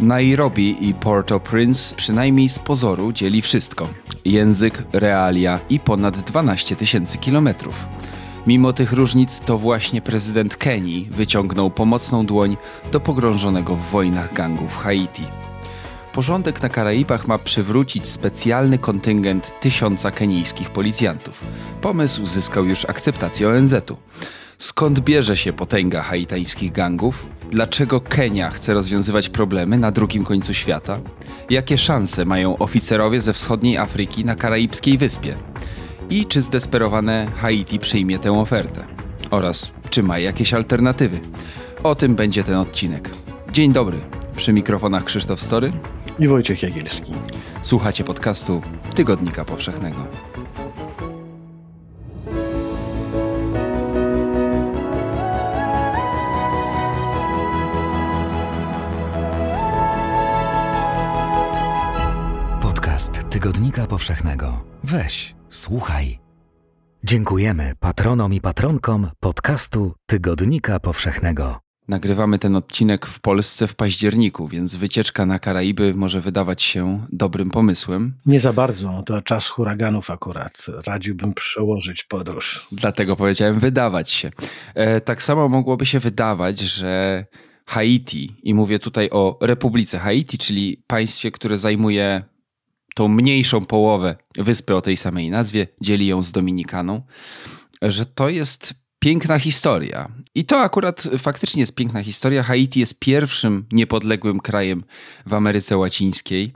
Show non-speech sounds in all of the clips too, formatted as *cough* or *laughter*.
Nairobi i Port-au-Prince przynajmniej z pozoru dzieli wszystko: język, realia i ponad 12 tysięcy kilometrów. Mimo tych różnic, to właśnie prezydent Kenii wyciągnął pomocną dłoń do pogrążonego w wojnach gangów Haiti. Porządek na Karaibach ma przywrócić specjalny kontyngent tysiąca kenijskich policjantów. Pomysł zyskał już akceptację ONZ-u. Skąd bierze się potęga haitańskich gangów? Dlaczego Kenia chce rozwiązywać problemy na drugim końcu świata? Jakie szanse mają oficerowie ze wschodniej Afryki na karaibskiej wyspie? I czy zdesperowane Haiti przyjmie tę ofertę? Oraz czy ma jakieś alternatywy? O tym będzie ten odcinek. Dzień dobry. Przy mikrofonach Krzysztof Story i Wojciech Jagielski. Słuchacie podcastu Tygodnika Powszechnego. Tygodnika Powszechnego. Weź, słuchaj. Dziękujemy patronom i patronkom podcastu Tygodnika Powszechnego. Nagrywamy ten odcinek w Polsce w październiku, więc wycieczka na Karaiby może wydawać się dobrym pomysłem. Nie za bardzo, to czas huraganów akurat. Radziłbym przełożyć podróż. Dlatego powiedziałem wydawać się. E, tak samo mogłoby się wydawać, że Haiti, i mówię tutaj o Republice Haiti, czyli państwie, które zajmuje tą mniejszą połowę wyspy o tej samej nazwie, dzieli ją z Dominikaną, że to jest piękna historia. I to akurat faktycznie jest piękna historia. Haiti jest pierwszym niepodległym krajem w Ameryce Łacińskiej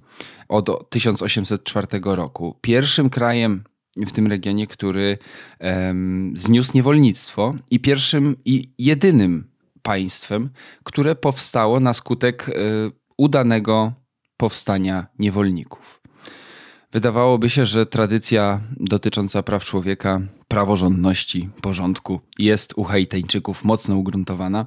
od 1804 roku. Pierwszym krajem w tym regionie, który um, zniósł niewolnictwo i pierwszym i jedynym państwem, które powstało na skutek y, udanego powstania niewolników. Wydawałoby się, że tradycja dotycząca praw człowieka, praworządności, porządku jest u Haitańczyków mocno ugruntowana,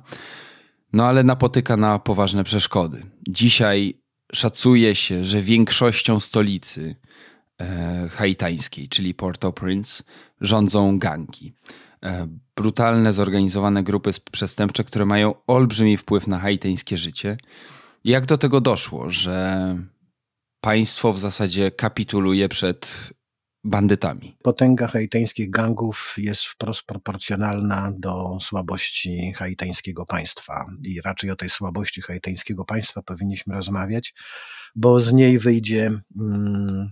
no ale napotyka na poważne przeszkody. Dzisiaj szacuje się, że większością stolicy e, haitańskiej, czyli Port-au-Prince, rządzą gangi. E, brutalne, zorganizowane grupy przestępcze, które mają olbrzymi wpływ na haitańskie życie. Jak do tego doszło, że państwo w zasadzie kapituluje przed bandytami. Potęga haitańskich gangów jest wprost proporcjonalna do słabości haitańskiego państwa. I raczej o tej słabości haitańskiego państwa powinniśmy rozmawiać, bo z niej wyjdzie mm,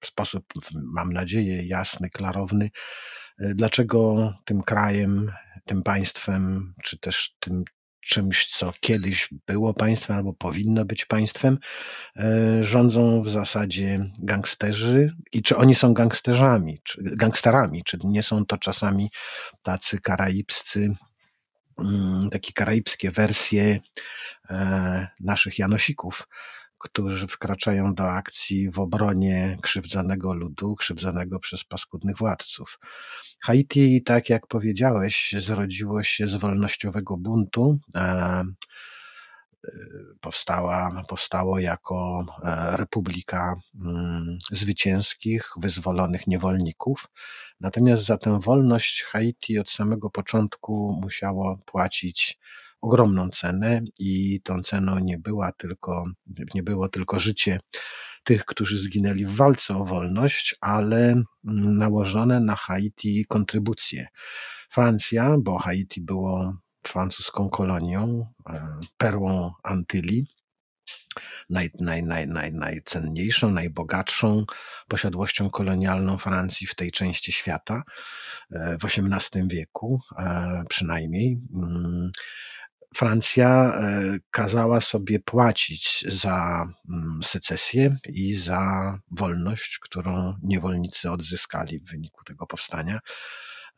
w sposób, mam nadzieję, jasny, klarowny, dlaczego tym krajem, tym państwem, czy też tym czymś, co kiedyś było państwem albo powinno być państwem, e, rządzą w zasadzie gangsterzy. I czy oni są gangsterzami, czy gangsterami, czy nie są to czasami tacy karaibscy, mm, takie karaibskie wersje e, naszych Janosików, którzy wkraczają do akcji w obronie krzywdzonego ludu, krzywdzonego przez paskudnych władców. Haiti, tak jak powiedziałeś, zrodziło się z wolnościowego buntu. E, powstała, powstało jako e, republika mm, zwycięskich, wyzwolonych niewolników. Natomiast za tę wolność Haiti od samego początku musiało płacić ogromną cenę i tą ceną nie była tylko, nie było tylko życie tych, którzy zginęli w walce o wolność, ale mm, nałożone na Haiti kontrybucje. Francja, bo Haiti było francuską kolonią, e, perłą Antylii, naj, naj, naj, naj, najcenniejszą, najbogatszą posiadłością kolonialną Francji w tej części świata e, w XVIII wieku e, przynajmniej. Mm, Francja e, kazała sobie płacić za mm, secesję i za wolność, którą niewolnicy odzyskali w wyniku tego powstania.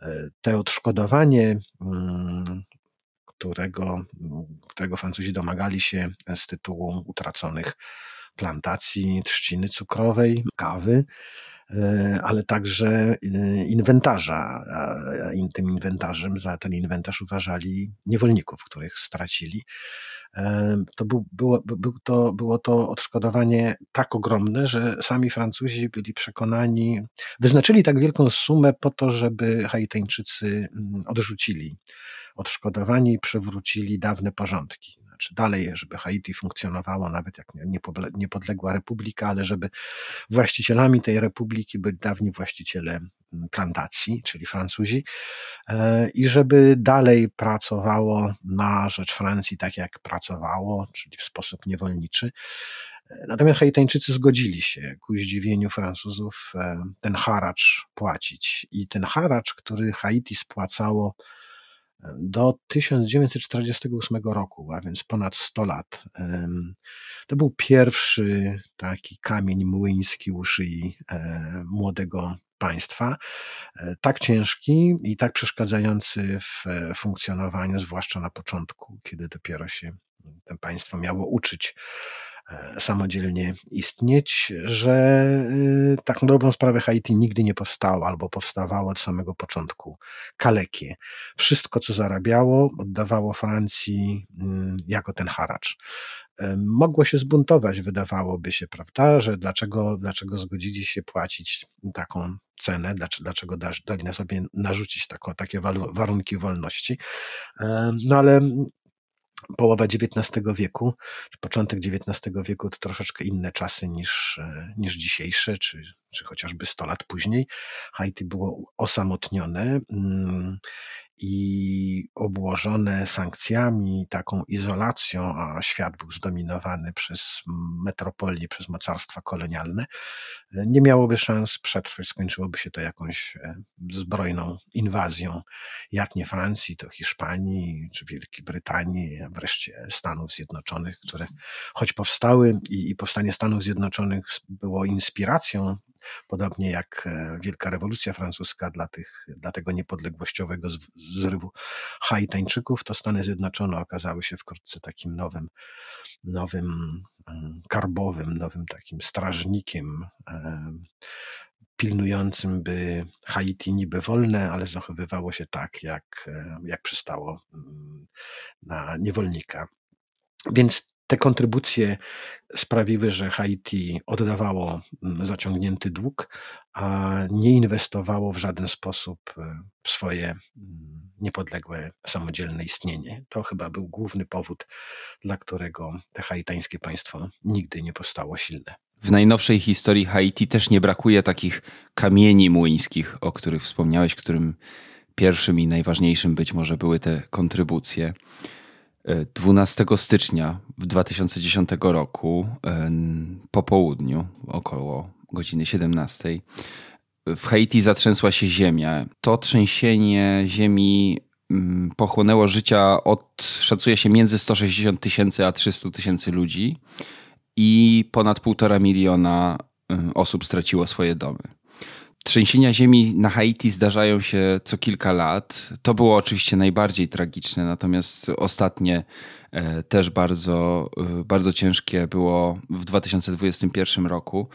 E, te odszkodowanie, mm, którego, którego Francuzi domagali się z tytułu utraconych plantacji trzciny cukrowej, kawy, ale także e, inwentarza. Tym inwentarzem, za ten inwentarz uważali niewolników, których stracili. E, to, był, było, był to, było to odszkodowanie tak ogromne, że sami Francuzi byli przekonani, wyznaczyli tak wielką sumę po to, żeby Haitańczycy mm, odrzucili odszkodowanie i przywrócili dawne porządki. Znaczy dalej, żeby Haiti funkcjonowało nawet jak niepodległa republika, ale żeby właścicielami tej republiki byli dawni właściciele plantacji, czyli Francuzi, e, i żeby dalej pracowało na rzecz Francji tak jak pracowało, czyli w sposób niewolniczy. Natomiast Haitańczycy zgodzili się ku zdziwieniu Francuzów e, ten haracz płacić. I ten haracz, który Haiti spłacało e, do 1948 roku, a więc ponad 100 lat, to był pierwszy taki kamień młyński u szyi e, młodego państwa, tak ciężki i tak przeszkadzający w funkcjonowaniu, zwłaszcza na początku, kiedy dopiero się to państwo miało uczyć. E, samodzielnie istnieć, że y, tak na dobrą sprawę Haiti nigdy nie powstało albo powstawało od samego początku kalekie. Wszystko, co zarabiało, oddawało Francji mm, jako ten haracz. E, mogło się zbuntować, wydawałoby się, prawda, że dlaczego, dlaczego zgodzili się płacić taką cenę, dlaczego, dali na sobie narzucić taką, takie warunki wolności. E, no ale połowa XIX wieku, czy początek XIX wieku to troszeczkę inne czasy niż, e, niż dzisiejsze, czy, czy chociażby 100 lat później. Haiti było osamotnione. I obłożone sankcjami, taką izolacją, a świat był zdominowany przez metropolie, przez mocarstwa kolonialne, nie miałoby szans przetrwać. Skończyłoby się to jakąś e, zbrojną inwazją, jak nie Francji, to Hiszpanii, czy Wielkiej Brytanii, a wreszcie Stanów Zjednoczonych, które choć powstały i, i powstanie Stanów Zjednoczonych było inspiracją Podobnie jak e, Wielka Rewolucja Francuska dla, tych, dla tego niepodległościowego zrywu Haitańczyków, to Stany Zjednoczone okazały się wkrótce takim nowym, nowym mm, karbowym, nowym takim strażnikiem e, pilnującym, by Haiti niby wolne, ale zachowywało się tak, jak, e, jak przystało mm, na niewolnika. Więc te kontrybucje sprawiły, że Haiti oddawało mm, zaciągnięty dług, a nie inwestowało w żaden sposób e, w swoje mm, niepodległe, samodzielne istnienie. To chyba był główny powód, dla którego te haitańskie państwo nigdy nie powstało silne. W najnowszej historii Haiti też nie brakuje takich kamieni młyńskich, o których wspomniałeś, którym pierwszym i najważniejszym być może były te kontrybucje. 12 stycznia 2010 roku po południu, około godziny 17, w Haiti zatrzęsła się ziemia. To trzęsienie ziemi pochłonęło życia od, szacuje się, między 160 tysięcy a 300 tysięcy ludzi i ponad półtora miliona osób straciło swoje domy. Trzęsienia ziemi na Haiti zdarzają się co kilka lat. To było oczywiście najbardziej tragiczne, natomiast ostatnie e, też bardzo, e, bardzo ciężkie było w 2021 roku.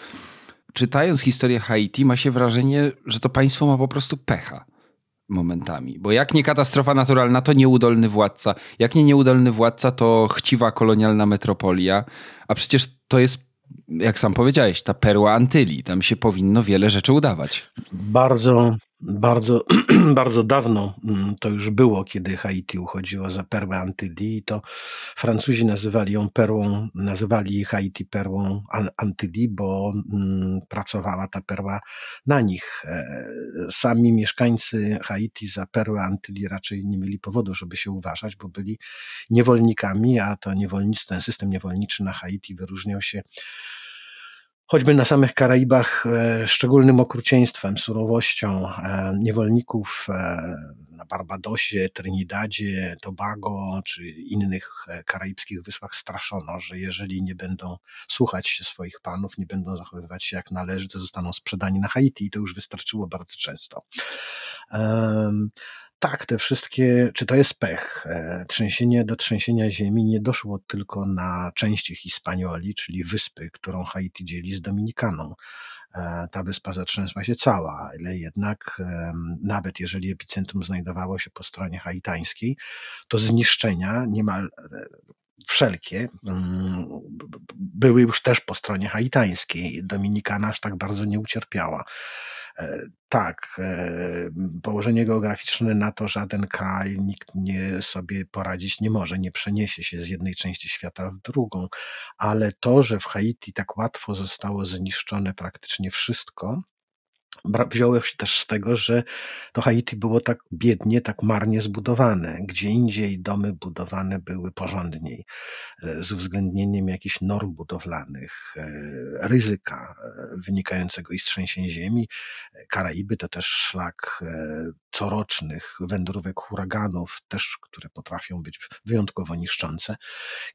Czytając historię Haiti, ma się wrażenie, że to państwo ma po prostu pecha momentami. Bo jak nie katastrofa naturalna, to nieudolny władca. Jak nie nieudolny władca, to chciwa kolonialna metropolia. A przecież to jest jak sam powiedziałeś, ta perła Antyli. Tam się powinno wiele rzeczy udawać. Bardzo, bardzo, *clears throat* bardzo dawno mm, to już było, kiedy Haiti uchodziło za perłę Antyli i to Francuzi nazywali ją perłą, nazywali Haiti perłą Antyli, bo mm, pracowała ta perła na nich. E, sami mieszkańcy Haiti za perłę Antyli raczej nie mieli powodu, żeby się uważać, bo byli niewolnikami, a to niewolnictwo, ten system niewolniczy na Haiti wyróżniał się choćby na samych Karaibach e, szczególnym okrucieństwem, surowością e, niewolników e, na Barbadosie, Trinidadzie, Tobago czy innych karaibskich wyspach straszono, że jeżeli nie będą słuchać się swoich panów, nie będą zachowywać się jak należy, to zostaną sprzedani na Haiti i to już wystarczyło bardzo często tak, te wszystkie, czy to jest pech? E, trzęsienie do trzęsienia ziemi nie doszło tylko na części Hispanioli, czyli wyspy, którą Haiti dzieli z Dominikaną. E, ta wyspa zatrzęsła się cała, ale jednak nawet jeżeli epicentrum znajdowało się po stronie haitańskiej, to zniszczenia niemal e, wszelkie mm, były już też po stronie haitańskiej. Dominikana aż tak bardzo nie ucierpiała. Tak, położenie geograficzne na to żaden kraj, nikt nie sobie poradzić nie może, nie przeniesie się z jednej części świata w drugą, ale to, że w Haiti tak łatwo zostało zniszczone praktycznie wszystko, wziąłem się też z tego, że to Haiti było tak biednie, tak marnie zbudowane. Gdzie indziej domy budowane były porządniej, e, z uwzględnieniem jakichś norm budowlanych, e, ryzyka e, wynikającego i z trzęsień ziemi. Karaiby to też szlak corocznych wędrówek huraganów, też które potrafią być wyjątkowo niszczące.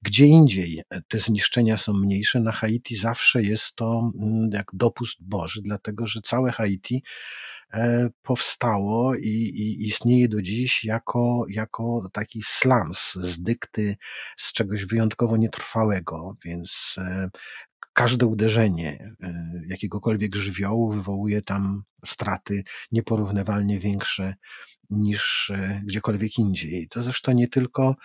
Gdzie indziej te zniszczenia są mniejsze, na Haiti zawsze jest to mm, jak dopust Boży, dlatego że całe Haiti Haiti e, powstało i, i istnieje do dziś jako, jako taki slums z dykty, z czegoś wyjątkowo nietrwałego, więc e, każde uderzenie e, jakiegokolwiek żywiołu wywołuje tam straty nieporównywalnie większe niż e, gdziekolwiek indziej. To zresztą nie tylko,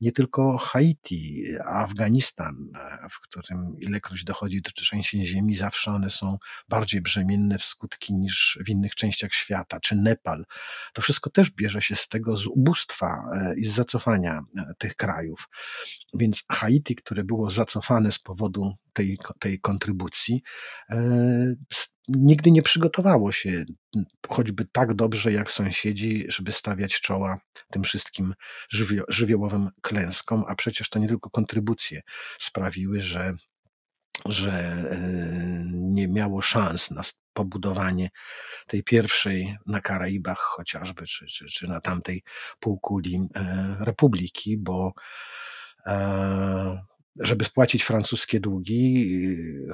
nie tylko Haiti, Afganistan, e, w którym ilekroć dochodzi do trzęsień ziemi, zawsze one są bardziej brzemienne w skutki niż w innych częściach świata, czy Nepal. To wszystko też bierze się z tego, z ubóstwa e, i z zacofania tych krajów. Więc Haiti, które było zacofane z powodu tej, tej kontrybucji, nigdy nie przygotowało się choćby tak dobrze jak sąsiedzi, żeby stawiać czoła tym wszystkim żywio żywiołowym klęskom, a przecież to nie tylko kontrybucje sprawiły, że, że e, nie miało szans na pobudowanie tej pierwszej na Karaibach chociażby, czy, czy, czy na tamtej półkuli e, republiki, bo e, żeby spłacić francuskie długi,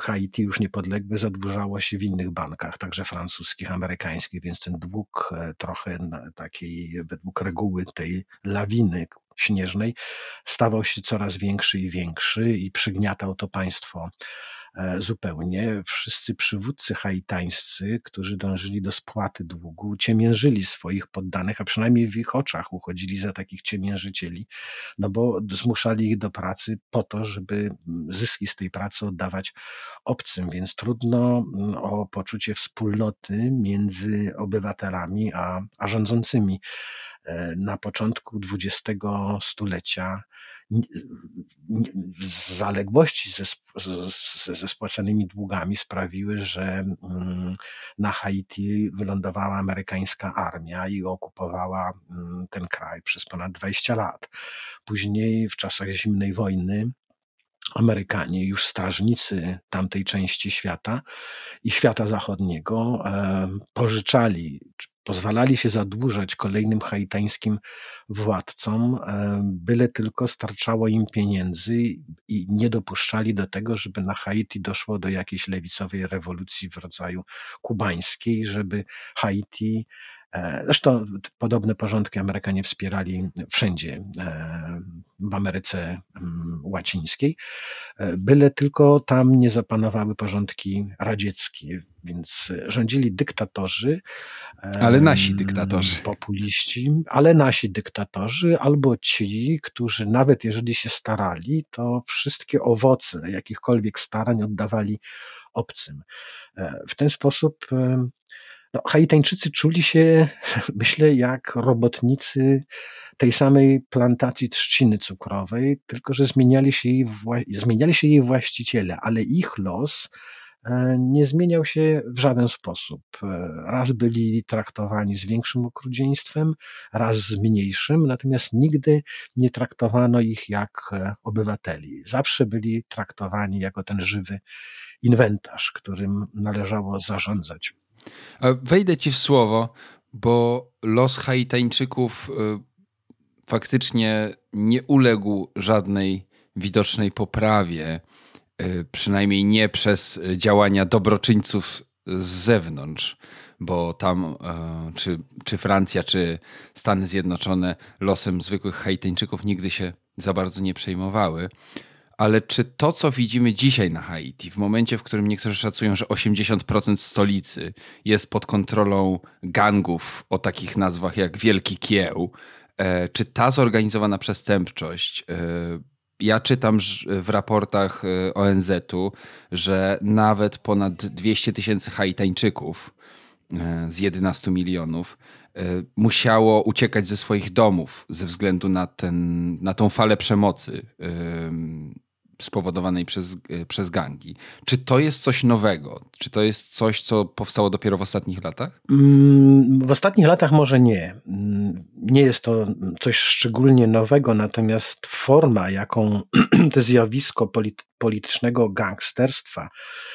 Haiti już niepodległe zadłużało się w innych bankach, także francuskich, amerykańskich, więc ten dług e, trochę takiej, według reguły tej lawiny śnieżnej, stawał się coraz większy i większy i przygniatał to państwo zupełnie. Wszyscy przywódcy haitańscy, którzy dążyli do spłaty długu, ciemiężyli swoich poddanych, a przynajmniej w ich oczach uchodzili za takich ciemiężycieli, no bo zmuszali ich do pracy po to, żeby zyski z tej pracy oddawać obcym, więc trudno o poczucie wspólnoty między obywatelami a, a rządzącymi. E, na początku XX stulecia zaległości ze, ze, ze spłacanymi długami sprawiły, że mm, na Haiti wylądowała amerykańska armia i okupowała mm, ten kraj przez ponad 20 lat. Później w czasach zimnej wojny Amerykanie, już strażnicy tamtej części świata i świata zachodniego, pożyczali pozwalali się zadłużać kolejnym haitańskim władcom, byle tylko starczało im pieniędzy i nie dopuszczali do tego, żeby na Haiti doszło do jakiejś lewicowej rewolucji w rodzaju kubańskiej, żeby Haiti zresztą podobne porządki Amerykanie wspierali wszędzie e, w Ameryce mm, Łacińskiej, e, byle tylko tam nie zapanowały porządki radzieckie, więc rządzili dyktatorzy. Ale nasi dyktatorzy. Populiści, ale nasi dyktatorzy, albo ci, którzy nawet jeżeli się starali, to wszystkie owoce jakichkolwiek starań oddawali obcym. W ten sposób no, Haitańczycy czuli się, *laughs* myślę, jak robotnicy tej samej plantacji trzciny cukrowej, tylko że zmieniali się jej, zmieniali się jej właściciele, ale ich los e, nie zmieniał się w żaden sposób. E, raz byli traktowani z większym okrucieństwem, raz z mniejszym, natomiast nigdy nie traktowano ich jak e, obywateli. Zawsze byli traktowani jako ten żywy inwentarz, którym należało zarządzać. Wejdę ci w słowo, bo los Haitańczyków y, faktycznie nie uległ żadnej widocznej poprawie, y, przynajmniej nie przez działania dobroczyńców z zewnątrz, bo tam czy, czy Francja, czy Stany Zjednoczone losem zwykłych Haitańczyków nigdy się za bardzo nie przejmowały. Ale czy to, co widzimy dzisiaj na Haiti, w momencie, w którym niektórzy szacują, że 80% stolicy jest pod kontrolą gangów o takich nazwach jak Wielki Kieł, e, czy ta zorganizowana przestępczość e, ja czytam w raportach e, ONZ-u, że nawet ponad 200 tysięcy Haitańczyków z 11 milionów musiało uciekać ze swoich domów ze względu na, ten, na tą falę przemocy spowodowanej przez, przez gangi. Czy to jest coś nowego? Czy to jest coś, co powstało dopiero w ostatnich latach? Mm, w ostatnich latach może nie. Mm, nie jest to coś szczególnie nowego, natomiast forma, jaką *clears throat* to zjawisko politycznego gangsterstwa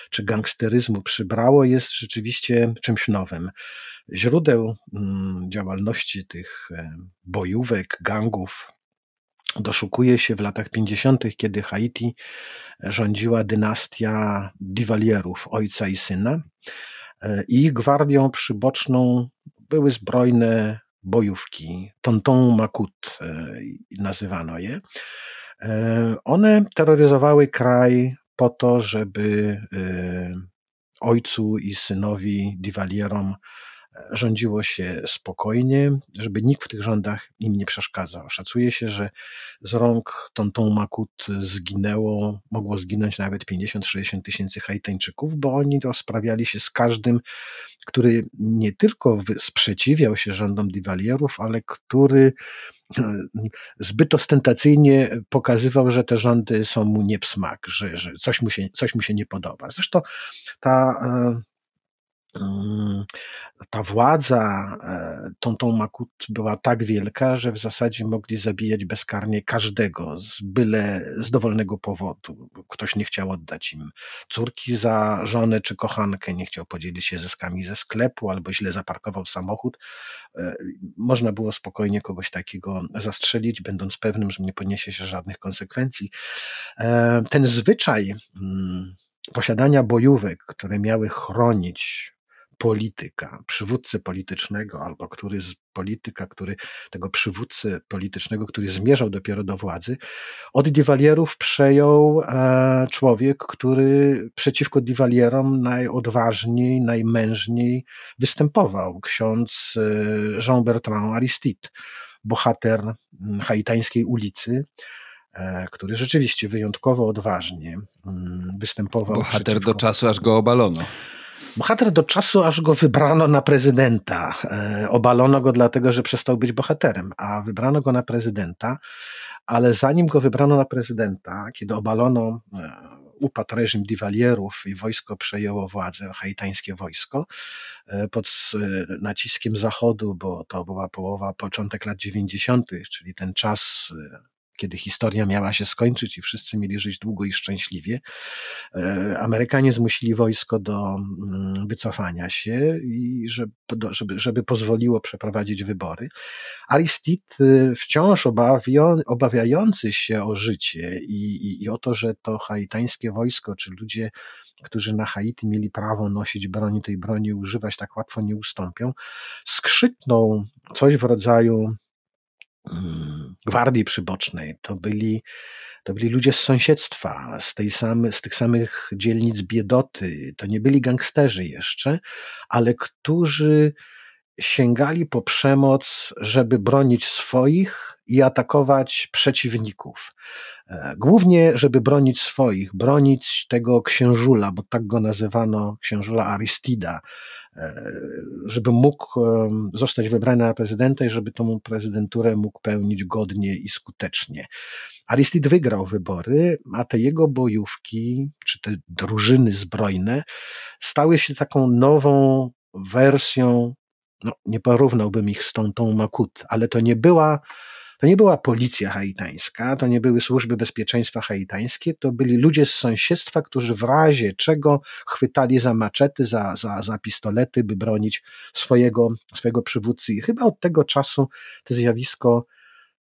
czy gangsteryzmu przybrało, jest rzeczywiście czymś nowym. Źródeł mm, działalności tych e, bojówek, gangów, doszukuje się w latach 50., kiedy Haiti rządziła dynastia Divalierów, ojca i syna. E, I ich gwardią przyboczną były zbrojne bojówki, Tonton Makut e, nazywano je. E, one terroryzowały kraj po to, żeby ojcu i synowi Divalierom rządziło się spokojnie, żeby nikt w tych rządach im nie przeszkadzał. Szacuje się, że z rąk Tonton Makut zginęło, mogło zginąć nawet 50-60 tysięcy Haitańczyków, bo oni rozprawiali się z każdym, który nie tylko sprzeciwiał się rządom Divalierów, ale który e, zbyt ostentacyjnie pokazywał, że te rządy są mu nie w smak, że, że coś, mu się, coś mu się nie podoba. Zresztą ta e, ta władza e, tą Makut była tak wielka, że w zasadzie mogli zabijać bezkarnie każdego z byle z dowolnego powodu. Ktoś nie chciał oddać im córki za żonę czy kochankę, nie chciał podzielić się zyskami ze sklepu albo źle zaparkował samochód. E, można było spokojnie kogoś takiego zastrzelić, będąc pewnym, że nie poniesie się żadnych konsekwencji. E, ten zwyczaj mm, posiadania bojówek, które miały chronić polityka, przywódcy politycznego, albo który z polityka, który tego przywódcy politycznego, który zmierzał dopiero do władzy, od Divalierów przejął e, człowiek, który przeciwko Divalierom najodważniej, najmężniej występował. Ksiądz e, Jean-Bertrand Aristide, bohater haitańskiej ulicy, e, który rzeczywiście wyjątkowo odważnie występował. Bohater przeciwko... do czasu, aż go obalono. Bohater do czasu, aż go wybrano na prezydenta. E, obalono go dlatego, że przestał być bohaterem, a wybrano go na prezydenta, ale zanim go wybrano na prezydenta, kiedy obalono e, upadł reżim Divalierów i wojsko przejęło władzę, haitańskie wojsko, e, pod naciskiem Zachodu, bo to była połowa, początek lat 90., czyli ten czas kiedy historia miała się skończyć i wszyscy mieli żyć długo i szczęśliwie, e, Amerykanie zmusili wojsko do mm, wycofania się i żeby, żeby, żeby pozwoliło przeprowadzić wybory. Aristide y, wciąż obawiający się o życie i, i, i o to, że to haitańskie wojsko, czy ludzie, którzy na Haiti mieli prawo nosić broń, tej broni używać, tak łatwo nie ustąpią, skrzyknął coś w rodzaju gwardii przybocznej, to byli, to byli ludzie z sąsiedztwa, z, tej same, z tych samych dzielnic biedoty. To nie byli gangsterzy jeszcze, ale którzy sięgali po przemoc, żeby bronić swoich i atakować przeciwników. E, głównie, żeby bronić swoich, bronić tego księżula, bo tak go nazywano, księżula Aristida, e, żeby mógł zostać wybrany na prezydenta i żeby tą prezydenturę mógł pełnić godnie i skutecznie. Aristid wygrał wybory, a te jego bojówki, czy te drużyny zbrojne, stały się taką nową wersją no, nie porównałbym ich z tą, tą Makut, ale to nie była to nie była policja haitańska, to nie były służby bezpieczeństwa haitańskie, to byli ludzie z sąsiedztwa, którzy w razie czego chwytali za maczety, za, za, za pistolety, by bronić swojego, swojego przywódcy. I chyba od tego czasu to zjawisko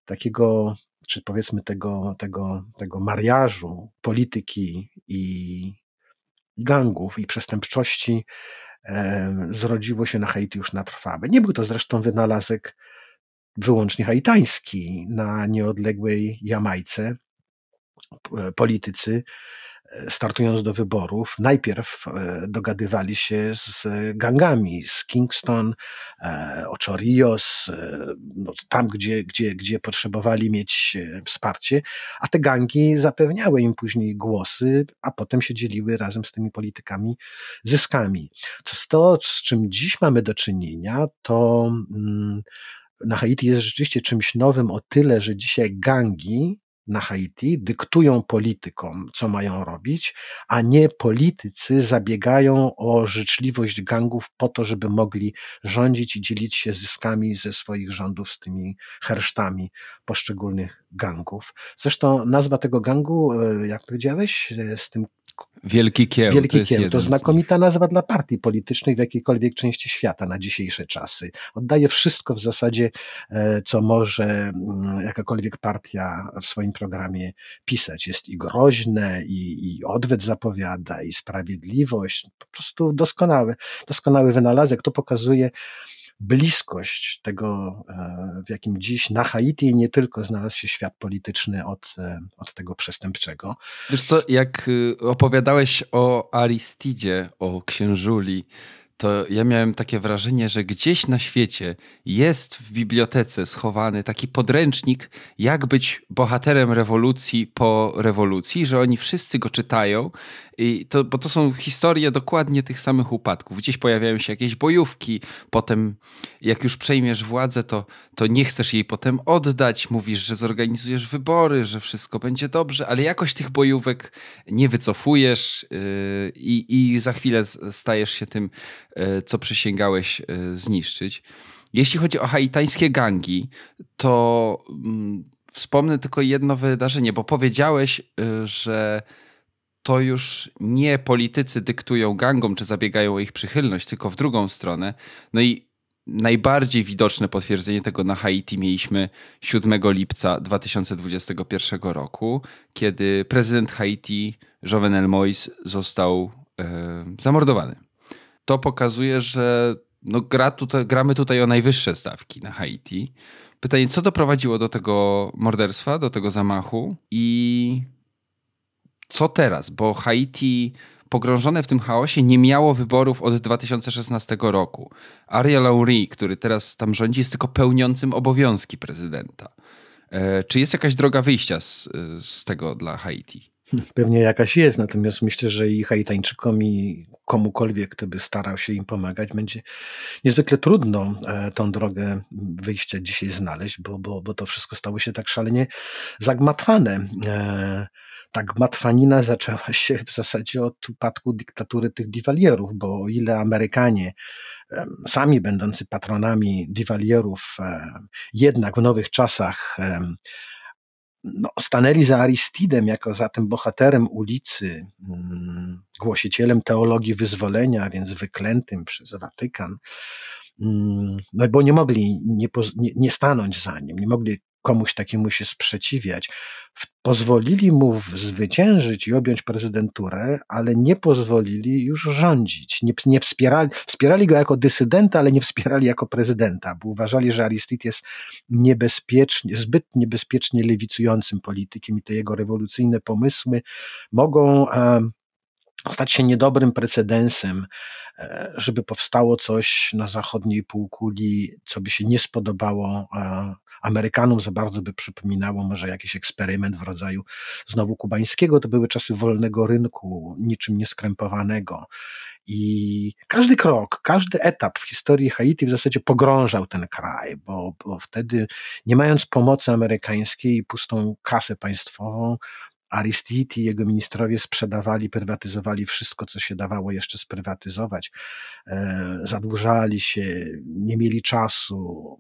takiego, czy powiedzmy tego, tego, tego mariażu polityki i gangów i przestępczości zrodziło się na Haiti już na trwałe. Nie był to zresztą wynalazek wyłącznie haitański. Na nieodległej Jamajce politycy startując do wyborów, najpierw e, dogadywali się z gangami, z Kingston, e, Ochorios, e, no, tam gdzie, gdzie, gdzie potrzebowali mieć wsparcie, a te gangi zapewniały im później głosy, a potem się dzieliły razem z tymi politykami zyskami. To, to z czym dziś mamy do czynienia, to mm, na Haiti jest rzeczywiście czymś nowym o tyle, że dzisiaj gangi na Haiti dyktują politykom, co mają robić, a nie politycy zabiegają o życzliwość gangów po to, żeby mogli rządzić i dzielić się zyskami ze swoich rządów z tymi hersztami poszczególnych gangów. Zresztą nazwa tego gangu, e, jak powiedziałeś, e, z tym Wielki Kieł. Wielki to Kieł to znakomita nazwa dla partii politycznej w jakiejkolwiek części świata na dzisiejsze czasy. Oddaje wszystko w zasadzie, e, co może mm, jakakolwiek partia w swoim programie pisać. Jest i groźne, i, i odwet zapowiada, i sprawiedliwość. Po prostu doskonały, doskonały wynalazek. To pokazuje, bliskość tego, e, w jakim dziś na Haiti nie tylko znalazł się świat polityczny od, e, od tego przestępczego. Wiesz co, jak y, opowiadałeś o Aristidzie, o księżuli, to ja miałem takie wrażenie, że gdzieś na świecie jest w bibliotece schowany taki podręcznik, jak być bohaterem rewolucji po rewolucji, że oni wszyscy go czytają, i to, bo to są historie dokładnie tych samych upadków. Gdzieś pojawiają się jakieś bojówki, potem jak już przejmiesz władzę, to, to nie chcesz jej potem oddać, mówisz, że zorganizujesz wybory, że wszystko będzie dobrze, ale jakoś tych bojówek nie wycofujesz yy, i za chwilę stajesz się tym co przysięgałeś e, zniszczyć. Jeśli chodzi o haitańskie gangi, to mm, wspomnę tylko jedno wydarzenie, bo powiedziałeś, e, że to już nie politycy dyktują gangom, czy zabiegają o ich przychylność, tylko w drugą stronę. No i najbardziej widoczne potwierdzenie tego na Haiti mieliśmy 7 lipca 2021 roku, kiedy prezydent Haiti, Jovenel Moïse, został e, zamordowany to pokazuje, że no gra tutaj, gramy tutaj o najwyższe stawki na Haiti. Pytanie, co doprowadziło do tego morderstwa, do tego zamachu i co teraz? Bo Haiti pogrążone w tym chaosie nie miało wyborów od 2016 roku. Ariel Henry, który teraz tam rządzi, jest tylko pełniącym obowiązki prezydenta. E, czy jest jakaś droga wyjścia z, z tego dla Haiti? Pewnie jakaś jest, natomiast myślę, że i Haitańczykom, i komukolwiek, kto by starał się im pomagać, będzie niezwykle trudno e, tą drogę wyjścia dzisiaj znaleźć, bo, bo, bo to wszystko stało się tak szalenie zagmatwane. E, ta gmatwanina zaczęła się w zasadzie od upadku dyktatury tych diwalierów, bo o ile Amerykanie sami będący patronami diwalierów, jednak w nowych czasach no, stanęli za Aristidem jako za tym bohaterem ulicy, mm, głosicielem teologii wyzwolenia, więc wyklętym przez Watykan. Mm, no bo nie mogli nie, nie, nie stanąć za nim, nie mogli komuś takiemu się sprzeciwiać. Pozwolili mu zwyciężyć i objąć prezydenturę, ale nie pozwolili już rządzić. Nie, nie wspierali, wspierali go jako dysydenta, ale nie wspierali jako prezydenta, bo uważali, że Aristide jest niebezpiecznie, zbyt niebezpiecznie lewicującym politykiem i te jego rewolucyjne pomysły mogą e, stać się niedobrym precedensem, e, żeby powstało coś na zachodniej półkuli, co by się nie spodobało e, Amerykanom za bardzo by przypominało może jakiś eksperyment w rodzaju znowu kubańskiego. To były czasy wolnego rynku, niczym nieskrępowanego. I każdy krok, każdy etap w historii Haiti w zasadzie pogrążał ten kraj, bo, bo wtedy, nie mając pomocy amerykańskiej i pustą kasę państwową, Aristide i jego ministrowie sprzedawali, prywatyzowali wszystko, co się dawało jeszcze sprywatyzować. E, zadłużali się, nie mieli czasu,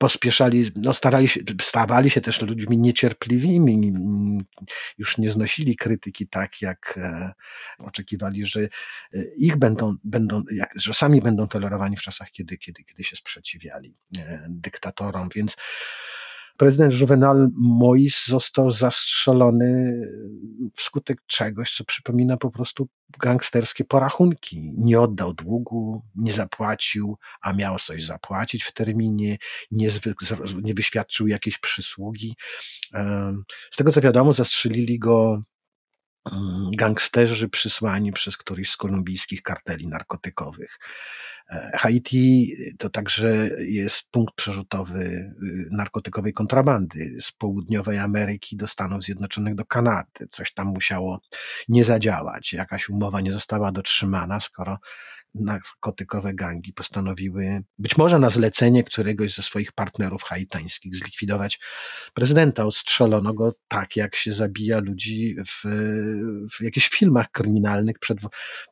pospieszali, no starali się, stawali się też ludźmi niecierpliwymi, już nie znosili krytyki tak, jak e, oczekiwali, że e, ich będą, będą jak, że sami będą tolerowani w czasach, kiedy, kiedy, kiedy się sprzeciwiali e, dyktatorom, więc prezydent Juvenal Mois został zastrzelony wskutek czegoś, co przypomina po prostu gangsterskie porachunki. Nie oddał długu, nie zapłacił, a miał coś zapłacić w terminie, nie, nie wyświadczył jakiejś przysługi. Z tego co wiadomo, zastrzelili go gangsterzy przysłani przez któryś z kolumbijskich karteli narkotykowych. E, Haiti to także jest punkt przerzutowy y, narkotykowej kontrabandy z południowej Ameryki do Stanów Zjednoczonych, do Kanady. Coś tam musiało nie zadziałać. Jakaś umowa nie została dotrzymana, skoro narkotykowe gangi postanowiły, być może na zlecenie któregoś ze swoich partnerów haitańskich, zlikwidować prezydenta. Odstrzelono go tak, jak się zabija ludzi w, w jakichś filmach kryminalnych przed,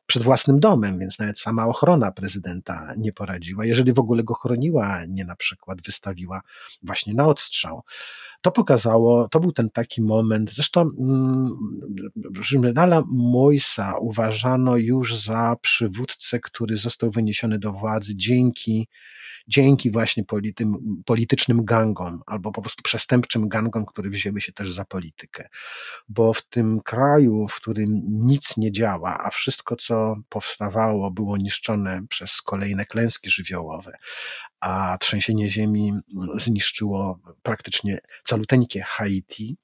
przed własnym domem, więc nawet sama ochrona prezydenta nie poradziła. Jeżeli w ogóle go chroniła, nie na przykład wystawiła właśnie na odstrzał. To pokazało, to był ten taki moment. Zresztą mm, Moisa uważano już za przywódcę, który został wyniesiony do władzy dzięki, dzięki właśnie politym, politycznym gangom, albo po prostu przestępczym gangom, które wzięły się też za politykę. Bo w tym kraju, w którym nic nie działa, a wszystko, co powstawało, było niszczone przez kolejne klęski żywiołowe, a trzęsienie ziemi zniszczyło praktycznie caluteńkie Haiti,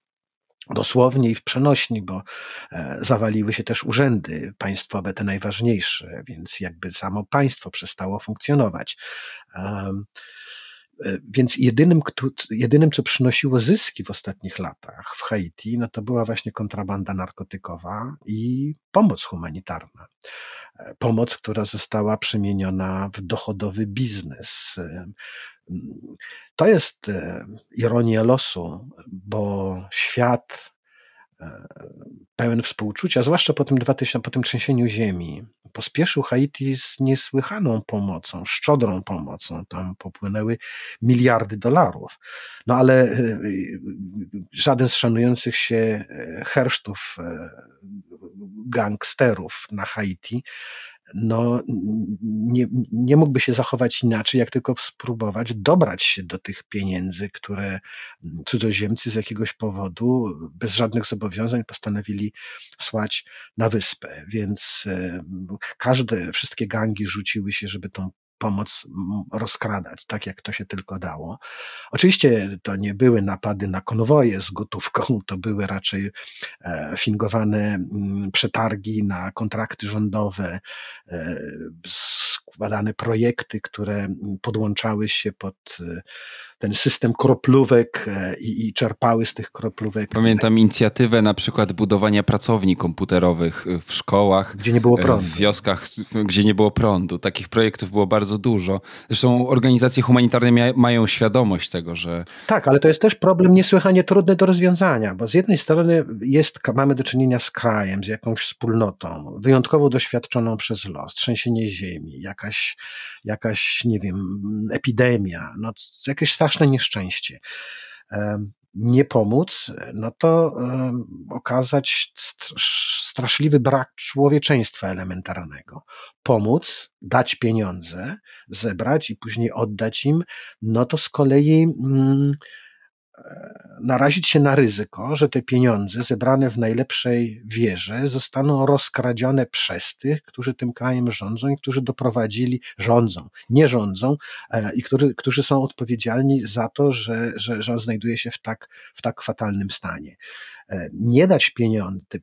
dosłownie i w przenośni, bo e, zawaliły się też urzędy państwowe, te najważniejsze, więc jakby samo państwo przestało funkcjonować. E, więc jedynym, jedynym, co przynosiło zyski w ostatnich latach w Haiti, no to była właśnie kontrabanda narkotykowa i pomoc humanitarna. E, pomoc, która została przemieniona w dochodowy biznes. To jest e, ironia losu, bo świat e, pełen współczucia, zwłaszcza po tym, 2000, po tym trzęsieniu ziemi, pospieszył Haiti z niesłychaną pomocą, szczodrą pomocą. Tam popłynęły miliardy dolarów. No ale e, żaden z szanujących się hersztów gangsterów na Haiti no, nie, nie mógłby się zachować inaczej, jak tylko spróbować dobrać się do tych pieniędzy, które cudzoziemcy z jakiegoś powodu, bez żadnych zobowiązań, postanowili słać na wyspę. Więc każde, wszystkie gangi rzuciły się, żeby tą pomoc rozkradać, tak jak to się tylko dało. Oczywiście to nie były napady na konwoje z gotówką, to były raczej e, fingowane przetargi na kontrakty rządowe, e, składane projekty, które podłączały się pod e, ten system kroplówek i, i, czerpały z tych kroplówek. Pamiętam inicjatywę na przykład budowania pracowni komputerowych w szkołach. Gdzie nie było prądu. W wioskach, gdzie nie było prądu. Takich projektów było bardzo bardzo dużo. Zresztą organizacje humanitarne mia mają świadomość tego, że. Tak, ale to jest też problem niesłychanie trudny do rozwiązania, bo z jednej strony jest, mamy do czynienia z krajem, z jakąś wspólnotą, wyjątkowo doświadczoną przez los, trzęsienie ziemi, jakaś, jakaś nie wiem, epidemia, no, jakieś straszne nieszczęście nie pomóc, no to okazać straszliwy brak człowieczeństwa elementarnego. Pomóc, dać pieniądze, zebrać i później oddać im, no to z kolei mm, narazić się na ryzyko, że te pieniądze zebrane w najlepszej wierze zostaną rozkradzione przez tych, którzy tym krajem rządzą i którzy doprowadzili, rządzą, nie rządzą e, i który, którzy są odpowiedzialni za to, że, że, że on znajduje się w tak, w tak fatalnym stanie. E, nie dać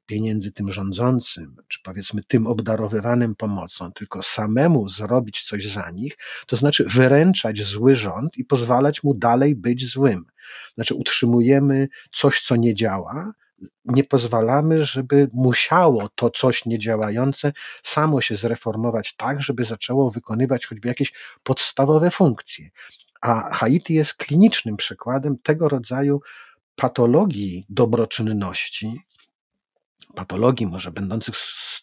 pieniędzy tym rządzącym, czy powiedzmy tym obdarowywanym pomocą, tylko samemu zrobić coś za nich, to znaczy wyręczać zły rząd i pozwalać mu dalej być złym. Znaczy utrzymujemy coś, co nie działa, nie pozwalamy, żeby musiało to coś niedziałające samo się zreformować tak, żeby zaczęło wykonywać choćby jakieś podstawowe funkcje. A Haiti jest klinicznym przykładem tego rodzaju patologii dobroczynności, patologii może będących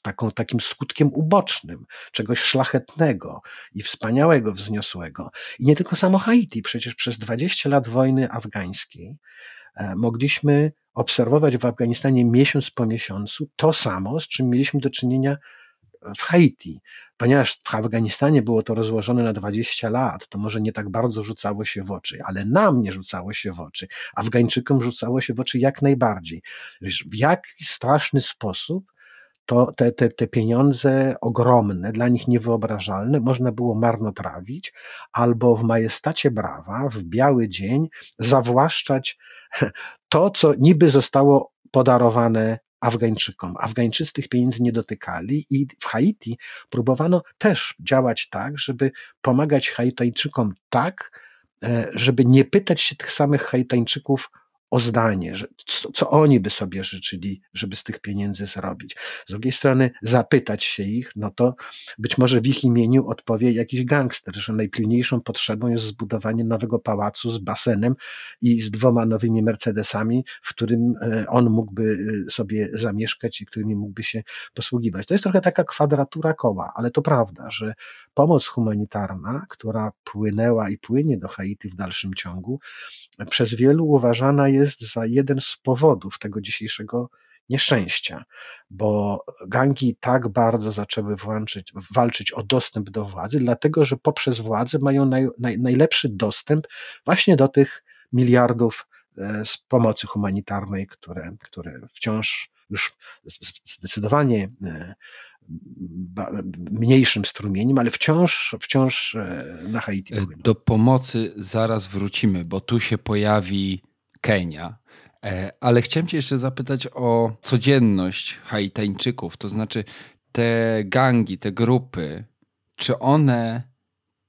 taką, takim skutkiem ubocznym, czegoś szlachetnego i wspaniałego, wzniosłego. I nie tylko samo Haiti, przecież przez 20 lat wojny afgańskiej e, mogliśmy obserwować w Afganistanie miesiąc po miesiącu to samo, z czym mieliśmy do czynienia w Haiti. Ponieważ w Afganistanie było to rozłożone na 20 lat, to może nie tak bardzo rzucało się w oczy, ale nam nie rzucało się w oczy. Afgańczykom rzucało się w oczy jak najbardziej. W jaki straszny sposób to te, te, te pieniądze ogromne, dla nich niewyobrażalne, można było marnotrawić albo w majestacie brawa, w biały dzień zawłaszczać *laughs* to, co niby zostało podarowane Afgańczykom. Afgańczycy tych pieniędzy nie dotykali i w Haiti próbowano też działać tak, żeby pomagać Haitańczykom tak, e, żeby nie pytać się tych samych Haitańczyków o zdanie, że co, co, oni by sobie życzyli, żeby z tych pieniędzy zrobić. Z drugiej strony zapytać się ich, no to być może w ich imieniu odpowie jakiś gangster, że najpilniejszą potrzebą jest zbudowanie nowego pałacu z basenem i z dwoma nowymi Mercedesami, w którym e, on mógłby e, sobie zamieszkać i którymi mógłby się posługiwać. To jest trochę taka kwadratura koła, ale to prawda, że pomoc humanitarna, która płynęła i płynie do Haiti w dalszym ciągu, przez wielu uważana jest za jeden z powodów tego dzisiejszego nieszczęścia, bo gangi tak bardzo zaczęły włączyć, walczyć o dostęp do władzy, dlatego że poprzez władzę mają naj, naj, najlepszy dostęp właśnie do tych miliardów e, z pomocy humanitarnej, które, które wciąż już zdecydowanie e, mniejszym strumieniem, ale wciąż, wciąż e, na Haiti. Płyną. Do pomocy zaraz wrócimy, bo tu się pojawi Kenia. E, ale chciałem Cię jeszcze zapytać o codzienność Haitańczyków, to znaczy te gangi, te grupy, czy one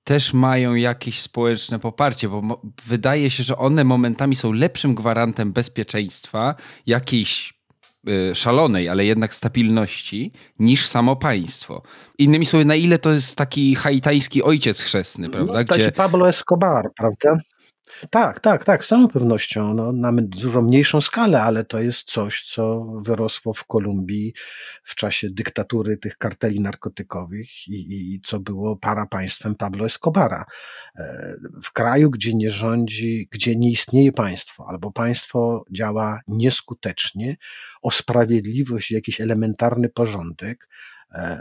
też mają jakieś społeczne poparcie, bo wydaje się, że one momentami są lepszym gwarantem bezpieczeństwa jakiejś Y, szalonej, ale jednak stabilności niż samo państwo. Innymi słowy, na ile to jest taki haitański ojciec chrzestny, no, prawda? No, taki Gdzie... Pablo Escobar, prawda? Tak, tak, tak, z całą pewnością. No, mamy dużo mniejszą skalę, ale to jest coś, co wyrosło w Kolumbii w czasie dyktatury tych karteli narkotykowych i, i co było parapaństwem Pablo Escobara. E, w kraju, gdzie nie rządzi, gdzie nie istnieje państwo, albo państwo działa nieskutecznie, o sprawiedliwość jakiś elementarny porządek,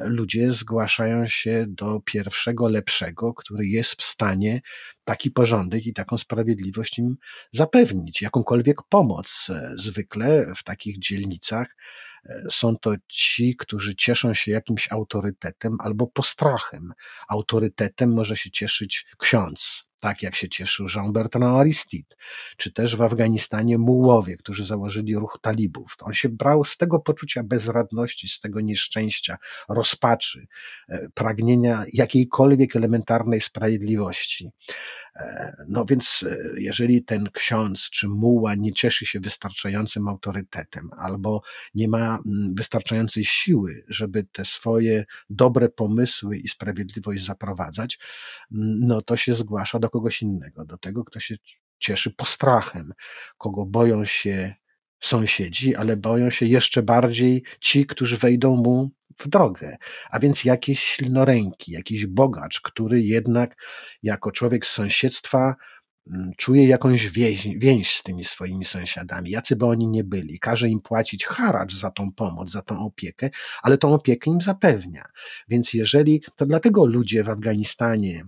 ludzie zgłaszają się do pierwszego lepszego, który jest w stanie taki porządek i taką sprawiedliwość im zapewnić, jakąkolwiek pomoc. E, zwykle w takich dzielnicach e, są to ci, którzy cieszą się jakimś autorytetem albo postrachem. Autorytetem może się cieszyć ksiądz, tak jak się cieszył Jean-Bertrand Aristide, czy też w Afganistanie Mułowie, którzy założyli ruch talibów. On się brał z tego poczucia bezradności, z tego nieszczęścia, rozpaczy, e, pragnienia jakiejkolwiek elementarnej sprawiedliwości. E, no więc, e, jeżeli ten ksiądz czy muła nie cieszy się wystarczającym autorytetem, albo nie ma mm, wystarczającej siły, żeby te swoje dobre pomysły i sprawiedliwość zaprowadzać, mm, no to się zgłasza do kogoś innego, do tego, kto się cieszy postrachem, kogo boją się sąsiedzi, ale boją się jeszcze bardziej ci, którzy wejdą mu w drogę. A więc jakieś silnoręki, jakiś bogacz, który jednak jako człowiek z sąsiedztwa mm, czuje jakąś więź, więź z tymi swoimi sąsiadami, jacy by oni nie byli. Każe im płacić haracz za tą pomoc, za tą opiekę, ale tą opiekę im zapewnia. Więc jeżeli, to dlatego ludzie w Afganistanie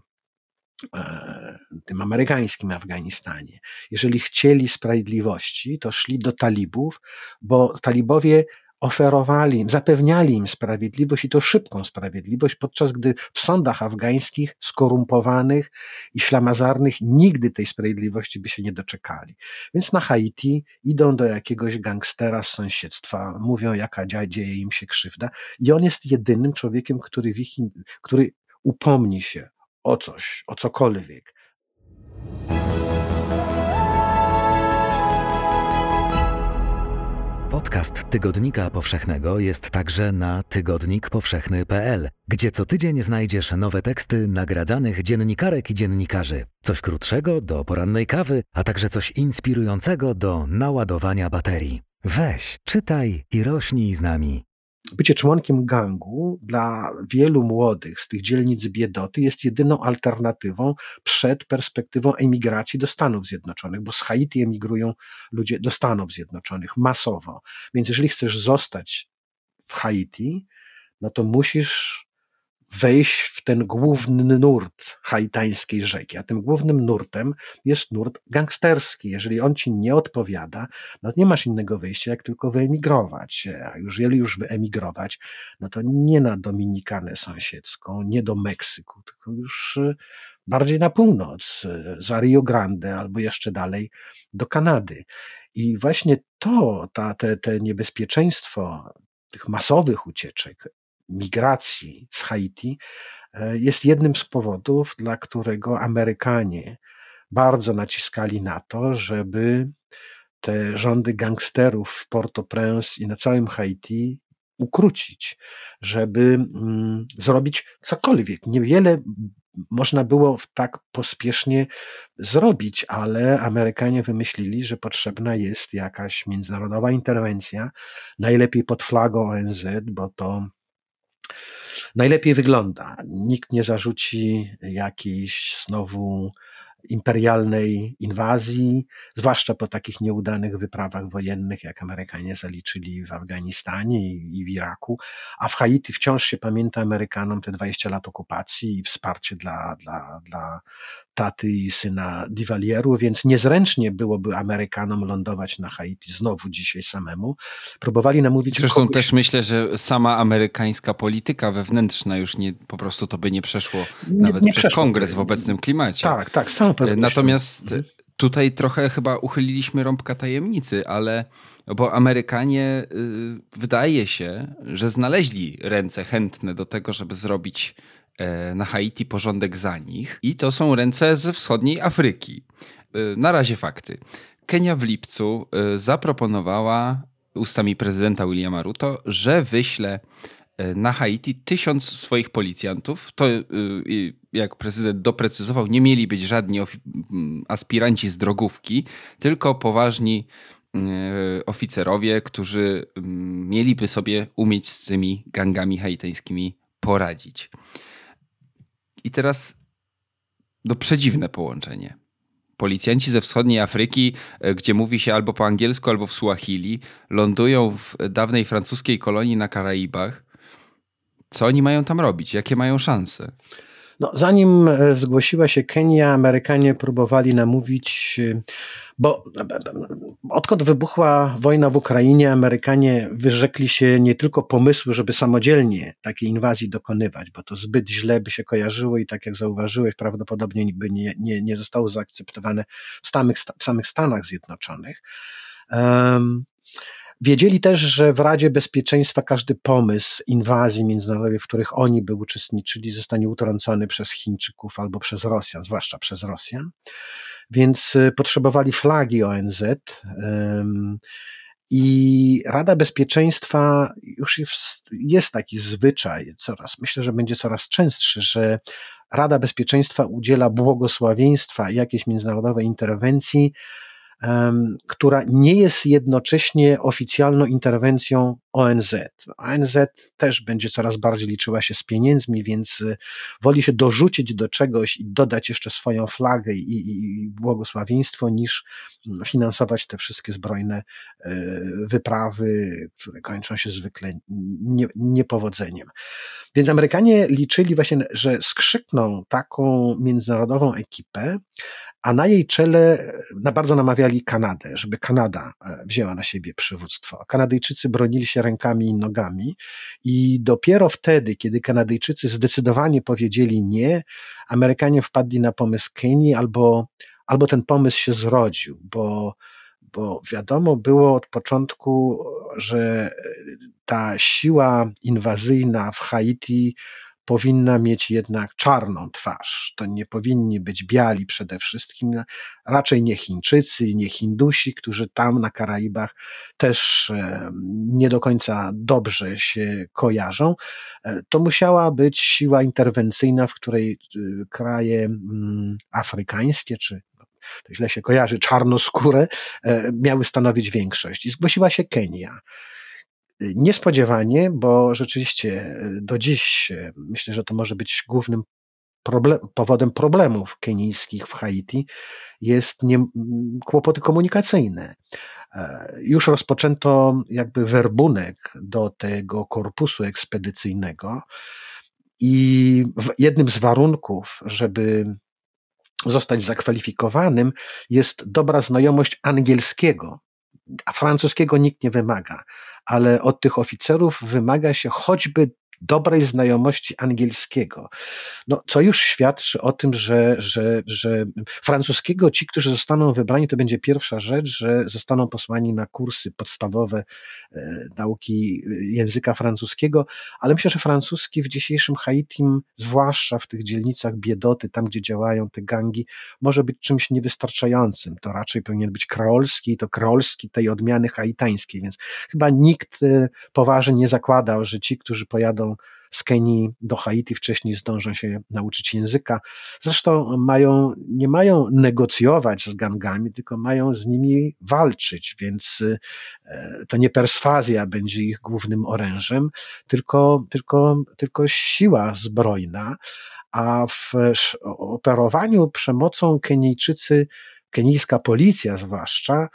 tym amerykańskim Afganistanie. Jeżeli chcieli sprawiedliwości, to szli do talibów, bo talibowie oferowali im, zapewniali im sprawiedliwość i to szybką sprawiedliwość, podczas gdy w sądach afgańskich skorumpowanych i ślamazarnych nigdy tej sprawiedliwości by się nie doczekali. Więc na Haiti idą do jakiegoś gangstera z sąsiedztwa, mówią jaka dzieje im się krzywda i on jest jedynym człowiekiem, który, ich, który upomni się o coś, o cokolwiek. Podcast Tygodnika Powszechnego jest także na tygodnikpowszechny.pl, gdzie co tydzień znajdziesz nowe teksty nagradzanych dziennikarek i dziennikarzy. Coś krótszego do porannej kawy, a także coś inspirującego do naładowania baterii. Weź, czytaj i rośnij z nami bycie członkiem gangu dla wielu młodych z tych dzielnic biedoty jest jedyną alternatywą przed perspektywą emigracji do Stanów Zjednoczonych, bo z Haiti emigrują ludzie do Stanów Zjednoczonych masowo. Więc jeżeli chcesz zostać w Haiti, no to musisz wejść w ten główny nurt haitańskiej rzeki. A tym głównym nurtem jest nurt gangsterski. Jeżeli on ci nie odpowiada, no nie masz innego wyjścia, jak tylko wyemigrować. A już, jeżeli już wyemigrować, no to nie na Dominikanę sąsiedzką, nie do Meksyku, tylko już y, bardziej na północ, y, za Rio Grande albo jeszcze dalej do Kanady. I właśnie to, ta, te, te niebezpieczeństwo tych masowych ucieczek, migracji z Haiti e, jest jednym z powodów, dla którego Amerykanie bardzo naciskali na to, żeby te rządy gangsterów w Port-au-Prince i na całym Haiti ukrócić, żeby mm, zrobić cokolwiek. Niewiele można było tak pospiesznie zrobić, ale Amerykanie wymyślili, że potrzebna jest jakaś międzynarodowa interwencja, najlepiej pod flagą ONZ, bo to najlepiej wygląda. Nikt nie zarzuci jakiejś znowu imperialnej inwazji, zwłaszcza po takich nieudanych wyprawach wojennych, jak Amerykanie zaliczyli w Afganistanie i, w Iraku, a w Haiti wciąż się pamięta Amerykanom te 20 lat okupacji i wsparcie dla, dla, dla taty i syna Divalieru, więc niezręcznie byłoby Amerykanom lądować na Haiti znowu dzisiaj samemu. Próbowali namówić Zresztą kogoś... też myślę, że sama amerykańska polityka wewnętrzna już nie, po prostu to by nie przeszło nie, nawet nie przez przeszło. kongres w obecnym klimacie. Tak, tak, sam Natomiast mhm. tutaj trochę chyba uchyliliśmy rąbka tajemnicy, ale bo Amerykanie y, wydaje się, że znaleźli ręce chętne do tego, żeby zrobić na Haiti porządek za nich i to są ręce ze wschodniej Afryki. Y, na razie fakty. Kenia w lipcu y, zaproponowała ustami prezydenta Williama Ruto, że wyśle E, na Haiti tysiąc swoich policjantów. To, e, jak prezydent doprecyzował, nie mieli być żadni aspiranci z drogówki, tylko poważni e, oficerowie, którzy mieliby sobie umieć z tymi gangami haiteńskimi poradzić. I teraz do przedziwne połączenie. Policjanci ze wschodniej Afryki, gdzie mówi się albo po angielsku, albo w Suahili, lądują w dawnej francuskiej kolonii na Karaibach co oni mają tam robić? Jakie mają szanse? No, zanim e, zgłosiła się Kenia, Amerykanie próbowali namówić, e, bo e, odkąd wybuchła wojna w Ukrainie, Amerykanie wyrzekli się nie tylko pomysłu, żeby samodzielnie takiej inwazji dokonywać, bo to zbyt źle by się kojarzyło i tak jak zauważyłeś, prawdopodobnie by nie, nie, nie zostało zaakceptowane w samych, w samych Stanach Zjednoczonych. Wiedzieli też, że w Radzie Bezpieczeństwa każdy pomysł inwazji międzynarodowej, w których oni by uczestniczyli, zostanie utrącony przez Chińczyków albo przez Rosjan, zwłaszcza przez Rosjan. Więc y, potrzebowali flagi ONZ. I Rada Bezpieczeństwa już jest taki zwyczaj, coraz, myślę, że będzie coraz częstszy, że Rada Bezpieczeństwa udziela błogosławieństwa jakiejś międzynarodowej interwencji która nie jest jednocześnie oficjalną interwencją ONZ. ONZ też będzie coraz bardziej liczyła się z pieniędzmi, więc y, woli się dorzucić do czegoś i dodać jeszcze swoją flagę i, i błogosławieństwo, niż mm, finansować te wszystkie zbrojne y, wyprawy, które kończą się zwykle nie, niepowodzeniem. Więc Amerykanie liczyli właśnie, że skrzykną taką międzynarodową ekipę, a na jej czele na bardzo namawiali Kanadę, żeby Kanada e, wzięła na siebie przywództwo. Kanadyjczycy bronili się rękami i nogami i dopiero wtedy, kiedy Kanadyjczycy zdecydowanie powiedzieli nie, Amerykanie wpadli na pomysł Kenii albo, albo ten pomysł się zrodził, bo bo wiadomo było od początku, że ta siła inwazyjna w Haiti powinna mieć jednak czarną twarz. To nie powinni być biali przede wszystkim, raczej nie Chińczycy, nie Hindusi, którzy tam na Karaibach też e, nie do końca dobrze się kojarzą. E, to musiała być siła interwencyjna, w której e, kraje mm, afrykańskie czy to źle się kojarzy, czarnoskóre, miały stanowić większość. I zgłosiła się Kenia. Niespodziewanie, bo rzeczywiście e, do dziś e, myślę, że to może być głównym problem, powodem problemów kenijskich w Haiti, jest nie, kłopoty komunikacyjne. E, już rozpoczęto jakby werbunek do tego korpusu ekspedycyjnego i jednym z warunków, żeby zostać zakwalifikowanym, jest dobra znajomość angielskiego francuskiego nikt nie wymaga, ale od tych oficerów wymaga się choćby dobrej znajomości angielskiego. No, co już świadczy o tym, że, że, że francuskiego ci, którzy zostaną wybrani, to będzie pierwsza rzecz, że zostaną posłani na kursy podstawowe e, nauki e, języka francuskiego, ale myślę, że francuski w dzisiejszym Haiti, zwłaszcza w tych dzielnicach biedoty, tam gdzie działają te gangi, może być czymś niewystarczającym. To raczej powinien być kreolski, to kreolski tej odmiany haitańskiej, więc chyba nikt e, poważnie nie zakładał, że ci, którzy pojadą z Kenii do Haiti wcześniej zdążą się nauczyć języka. Zresztą mają, nie mają negocjować z gangami, tylko mają z nimi walczyć, więc e, to nie perswazja będzie ich głównym orężem, tylko, tylko, tylko siła zbrojna. A w operowaniu przemocą Kenijczycy, kenijska policja zwłaszcza,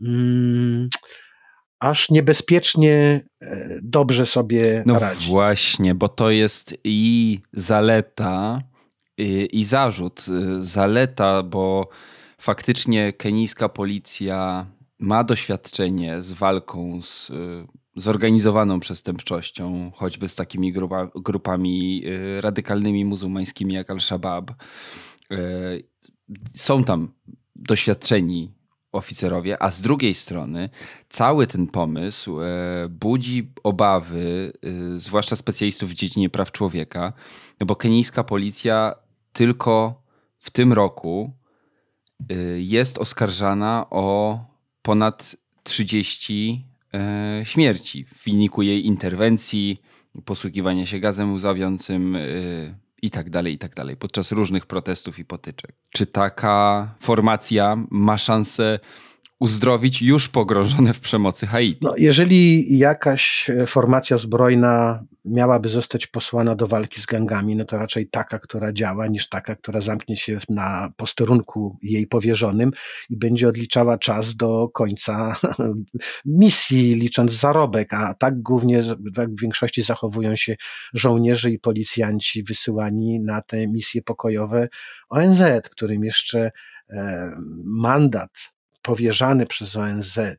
mm, aż niebezpiecznie e, dobrze sobie no radzi. Właśnie, bo to jest i zaleta, i, i zarzut. Zaleta, bo faktycznie kenijska policja ma doświadczenie z walką z zorganizowaną przestępczością, choćby z takimi grupa, grupami radykalnymi muzułmańskimi jak Al-Shabaab. Są tam doświadczeni oficerowie, a z drugiej strony cały ten pomysł e, budzi obawy, e, zwłaszcza specjalistów w dziedzinie praw człowieka, bo kenijska policja tylko w tym roku e, jest oskarżana o ponad 30 śmierci w wyniku jej interwencji, posługiwania się gazem łzawiącym, i tak dalej, i tak dalej, podczas różnych protestów i potyczek. Czy taka formacja ma szansę uzdrowić już pogrążone w przemocy Haiti? No, jeżeli jakaś formacja zbrojna miałaby zostać posłana do walki z gangami, no to raczej taka, która działa, niż taka, która zamknie się na posterunku jej powierzonym i będzie odliczała czas do końca *laughs* misji, licząc zarobek, a tak głównie tak w większości zachowują się żołnierze i policjanci wysyłani na te misje pokojowe ONZ, którym jeszcze e, mandat powierzany przez ONZ y,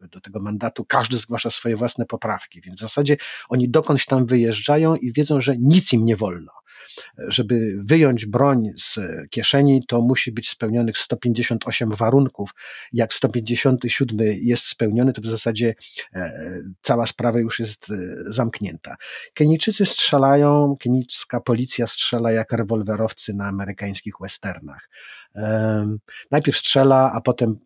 do tego mandatu, każdy zgłasza swoje własne poprawki, więc w zasadzie oni dokądś tam wyjeżdżają i wiedzą, że nic im nie wolno żeby wyjąć broń z kieszeni, to musi być spełnionych 158 warunków. Jak 157 jest spełniony, to w zasadzie e, cała sprawa już jest e, zamknięta. Kenijczycy strzelają, kenijska policja strzela jak rewolwerowcy na amerykańskich westernach. Najpierw strzela, a potem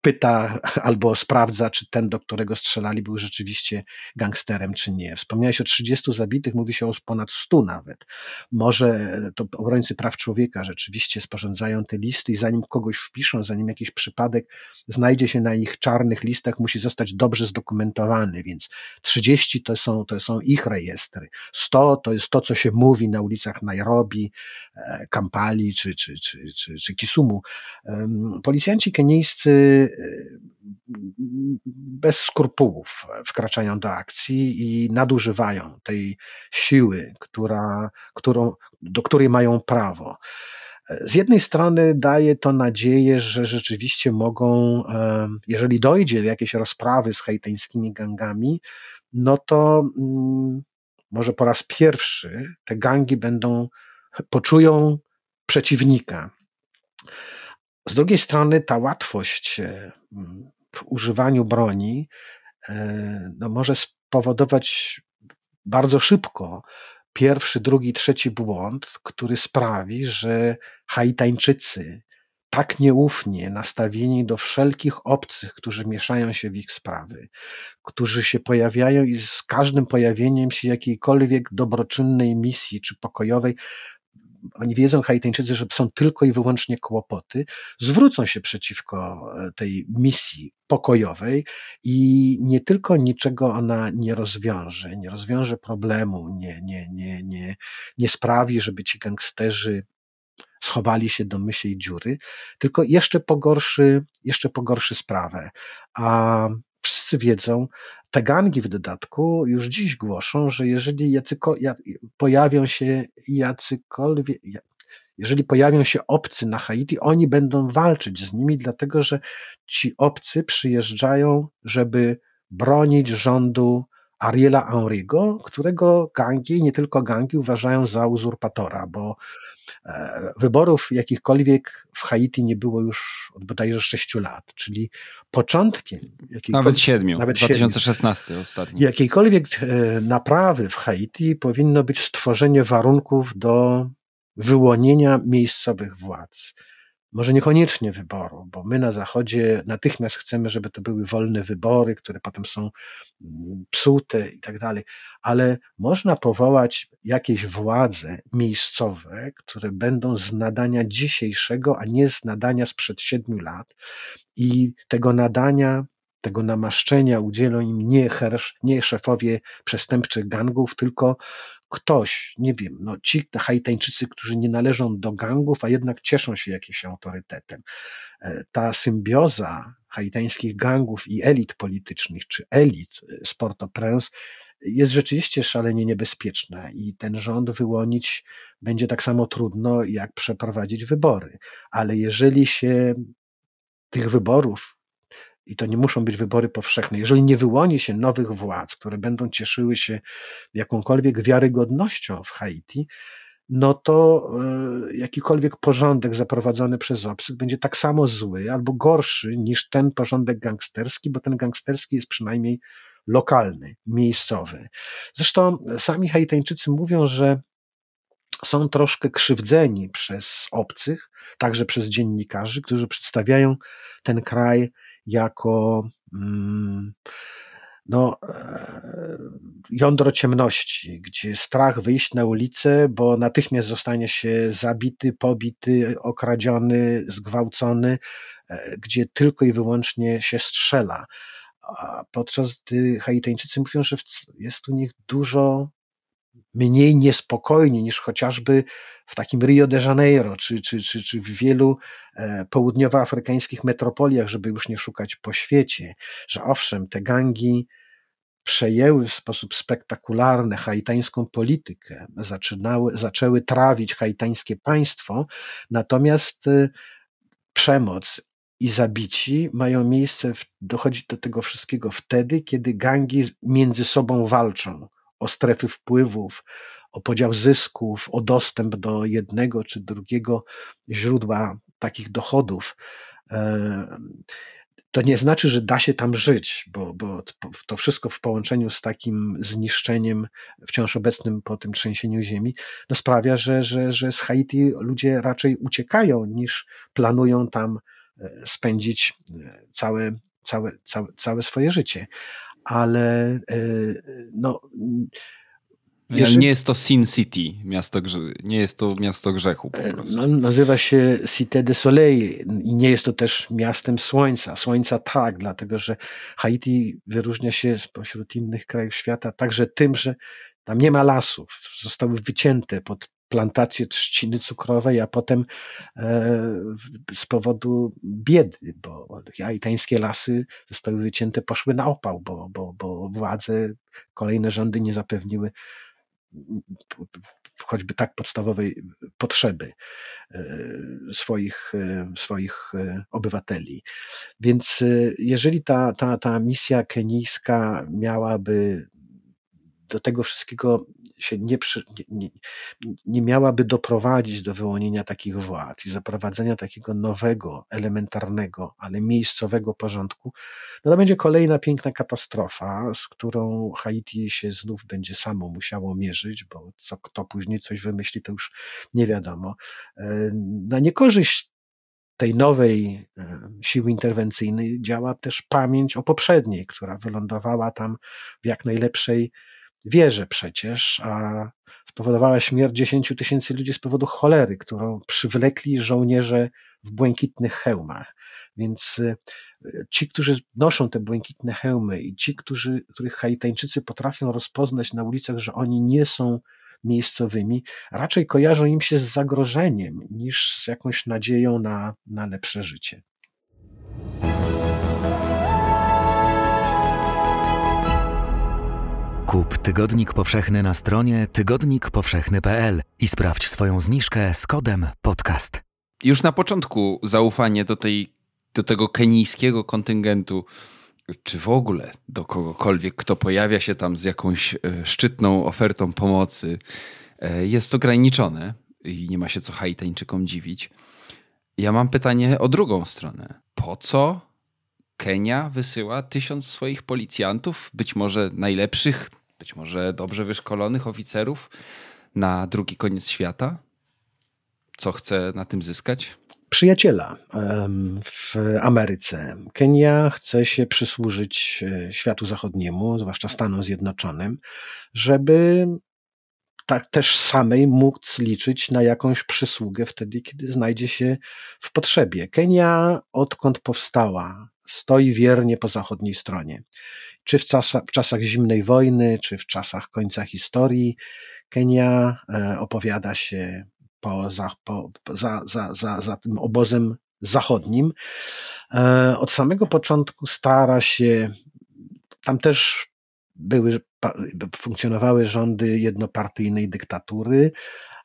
pyta *laughs* albo sprawdza, czy ten, do którego strzelali, był rzeczywiście gangsterem, czy nie. Wspomniałeś o 30 zabitych, mówi się o ponad 100 nawet. Może to obrońcy praw człowieka rzeczywiście sporządzają te listy i zanim kogoś wpiszą, zanim jakiś przypadek znajdzie się na ich czarnych listach, musi zostać dobrze zdokumentowany, więc 30 to są, to są ich rejestry. 100 to jest to, co się mówi na ulicach Nairobi, e, Kampali czy, czy, czy, czy, czy Kisumu. Policjanci kenijscy bez skrupułów wkraczają do akcji i nadużywają tej siły, która, którą, do której mają prawo. Z jednej strony daje to nadzieję, że rzeczywiście mogą, jeżeli dojdzie do jakiejś rozprawy z haiteńskimi gangami, no to mm, może po raz pierwszy te gangi będą, poczują przeciwnika. Z drugiej strony ta łatwość e, w używaniu broni e, no, może spowodować bardzo szybko pierwszy, drugi, trzeci błąd, który sprawi, że Haitańczycy tak nieufnie nastawieni do wszelkich obcych, którzy mieszają się w ich sprawy, którzy się pojawiają i z każdym pojawieniem się jakiejkolwiek dobroczynnej misji czy pokojowej oni wiedzą, Haitańczycy, że są tylko i wyłącznie kłopoty, zwrócą się przeciwko e, tej misji pokojowej i nie tylko niczego ona nie rozwiąże, nie rozwiąże problemu, nie, nie, nie, nie, nie sprawi, żeby ci gangsterzy schowali się do mysiej dziury, tylko jeszcze pogorszy, jeszcze pogorszy sprawę. A wszyscy wiedzą, te gangi w dodatku już dziś głoszą, że jeżeli jacyko, pojawią się jacykolwiek, jeżeli pojawią się obcy na Haiti, oni będą walczyć z nimi, dlatego że ci obcy przyjeżdżają, żeby bronić rządu Ariela Henry'ego, którego gangi, nie tylko gangi, uważają za uzurpatora, bo e, wyborów jakichkolwiek w Haiti nie było już od bodajże sześciu lat, czyli początkiem nawet siedmiu, nawet 2016 siedmiu, ostatnio. Jakiejkolwiek e, naprawy w Haiti powinno być stworzenie warunków do wyłonienia miejscowych władz. Może niekoniecznie wyboru, bo my na Zachodzie natychmiast chcemy, żeby to były wolne wybory, które potem są mm, psute i tak dalej, ale można powołać jakieś władze miejscowe, które będą z nadania dzisiejszego, a nie z nadania sprzed siedmiu lat. I tego nadania tego namaszczenia udzielą im nie, hersz, nie szefowie przestępczych gangów, tylko ktoś, nie wiem, no ci Haitańczycy, którzy nie należą do gangów, a jednak cieszą się jakimś autorytetem. E, ta symbioza haitańskich gangów i elit politycznych, czy elit z Port-au-Prince jest rzeczywiście szalenie niebezpieczna i ten rząd wyłonić będzie tak samo trudno, jak przeprowadzić wybory. Ale jeżeli się tych wyborów i to nie muszą być wybory powszechne, jeżeli nie wyłoni się nowych władz, które będą cieszyły się jakąkolwiek wiarygodnością w Haiti, no to e, jakikolwiek porządek zaprowadzony przez obcych będzie tak samo zły albo gorszy niż ten porządek gangsterski, bo ten gangsterski jest przynajmniej lokalny, miejscowy. Zresztą sami Haitańczycy mówią, że są troszkę krzywdzeni przez obcych, także przez dziennikarzy, którzy przedstawiają ten kraj jako mm, no, e, jądro ciemności, gdzie strach wyjść na ulicę, bo natychmiast zostanie się zabity, pobity, okradziony, zgwałcony, e, gdzie tylko i wyłącznie się strzela. A podczas gdy Haitańczycy mówią, że jest u nich dużo mniej niespokojnie niż chociażby w takim Rio de Janeiro, czy, czy, czy, czy w wielu e, południowoafrykańskich metropoliach, żeby już nie szukać po świecie, że owszem, te gangi przejęły w sposób spektakularny haitańską politykę, zaczynały, zaczęły trawić haitańskie państwo, natomiast e, przemoc i zabici mają miejsce, dochodzi do tego wszystkiego wtedy, kiedy gangi między sobą walczą o strefy wpływów, o podział zysków, o dostęp do jednego czy drugiego źródła takich dochodów. To nie znaczy, że da się tam żyć, bo, bo to wszystko w połączeniu z takim zniszczeniem wciąż obecnym po tym trzęsieniu ziemi, no sprawia, że, że, że z Haiti ludzie raczej uciekają niż planują tam e, spędzić e, całe, całe, całe, całe swoje życie ale e, no. Jeżeli... Nie jest to Sin City, miasto, nie jest to miasto grzechu. Po e, prostu. No, nazywa się Cité de Soleil i nie jest to też miastem słońca. Słońca tak, dlatego że Haiti wyróżnia się spośród innych krajów świata także tym, że tam nie ma lasów. Zostały wycięte pod plantacje trzciny cukrowej, a potem e, z powodu biedy, bo haitańskie lasy zostały wycięte, poszły na opał, bo, bo, bo władze, kolejne rządy nie zapewniły choćby tak podstawowej potrzeby e, swoich, e, swoich obywateli. Więc jeżeli ta, ta, ta misja kenijska miałaby do tego wszystkiego się nie, przy, nie, nie, miałaby doprowadzić do wyłonienia takich władz i zaprowadzenia takiego nowego, elementarnego, ale miejscowego porządku, no to będzie kolejna piękna katastrofa, z którą Haiti się znów będzie samo musiało mierzyć, bo co kto później coś wymyśli, to już nie wiadomo. E, na niekorzyść tej nowej e, siły interwencyjnej działa też pamięć o poprzedniej, która wylądowała tam w jak najlepszej wierzę przecież, a spowodowała śmierć 10 tysięcy ludzi z powodu cholery, którą przywlekli żołnierze w błękitnych hełmach. Więc y, ci, którzy noszą te błękitne hełmy i ci, którzy, których Haitańczycy potrafią rozpoznać na ulicach, że oni nie są miejscowymi, raczej kojarzą im się z zagrożeniem niż z jakąś nadzieją na, na lepsze życie. Kup Tygodnik Powszechny na stronie tygodnikpowszechny.pl i sprawdź swoją zniżkę z kodem podcast. Już na początku zaufanie do, tej, do tego kenijskiego kontyngentu czy w ogóle do kogokolwiek, kto pojawia się tam z jakąś e, szczytną ofertą pomocy, e, jest ograniczone i nie ma się co Haitańczykom dziwić. Ja mam pytanie o drugą stronę. Po co Kenia wysyła tysiąc swoich policjantów, być może najlepszych, być może dobrze wyszkolonych oficerów na drugi koniec świata? Co chce na tym zyskać? Przyjaciela w Ameryce. Kenia chce się przysłużyć e, światu zachodniemu, zwłaszcza Stanom Zjednoczonym, żeby tak też samej móc liczyć na jakąś przysługę wtedy, kiedy znajdzie się w potrzebie. Kenia, odkąd powstała, stoi wiernie po zachodniej stronie. Czy w, czasach, w czasach zimnej wojny, czy w czasach końca historii, Kenia e, opowiada się po, za, po, za, za, za, za tym obozem zachodnim. E, od samego początku stara się, tam też były, funkcjonowały rządy jednopartyjnej dyktatury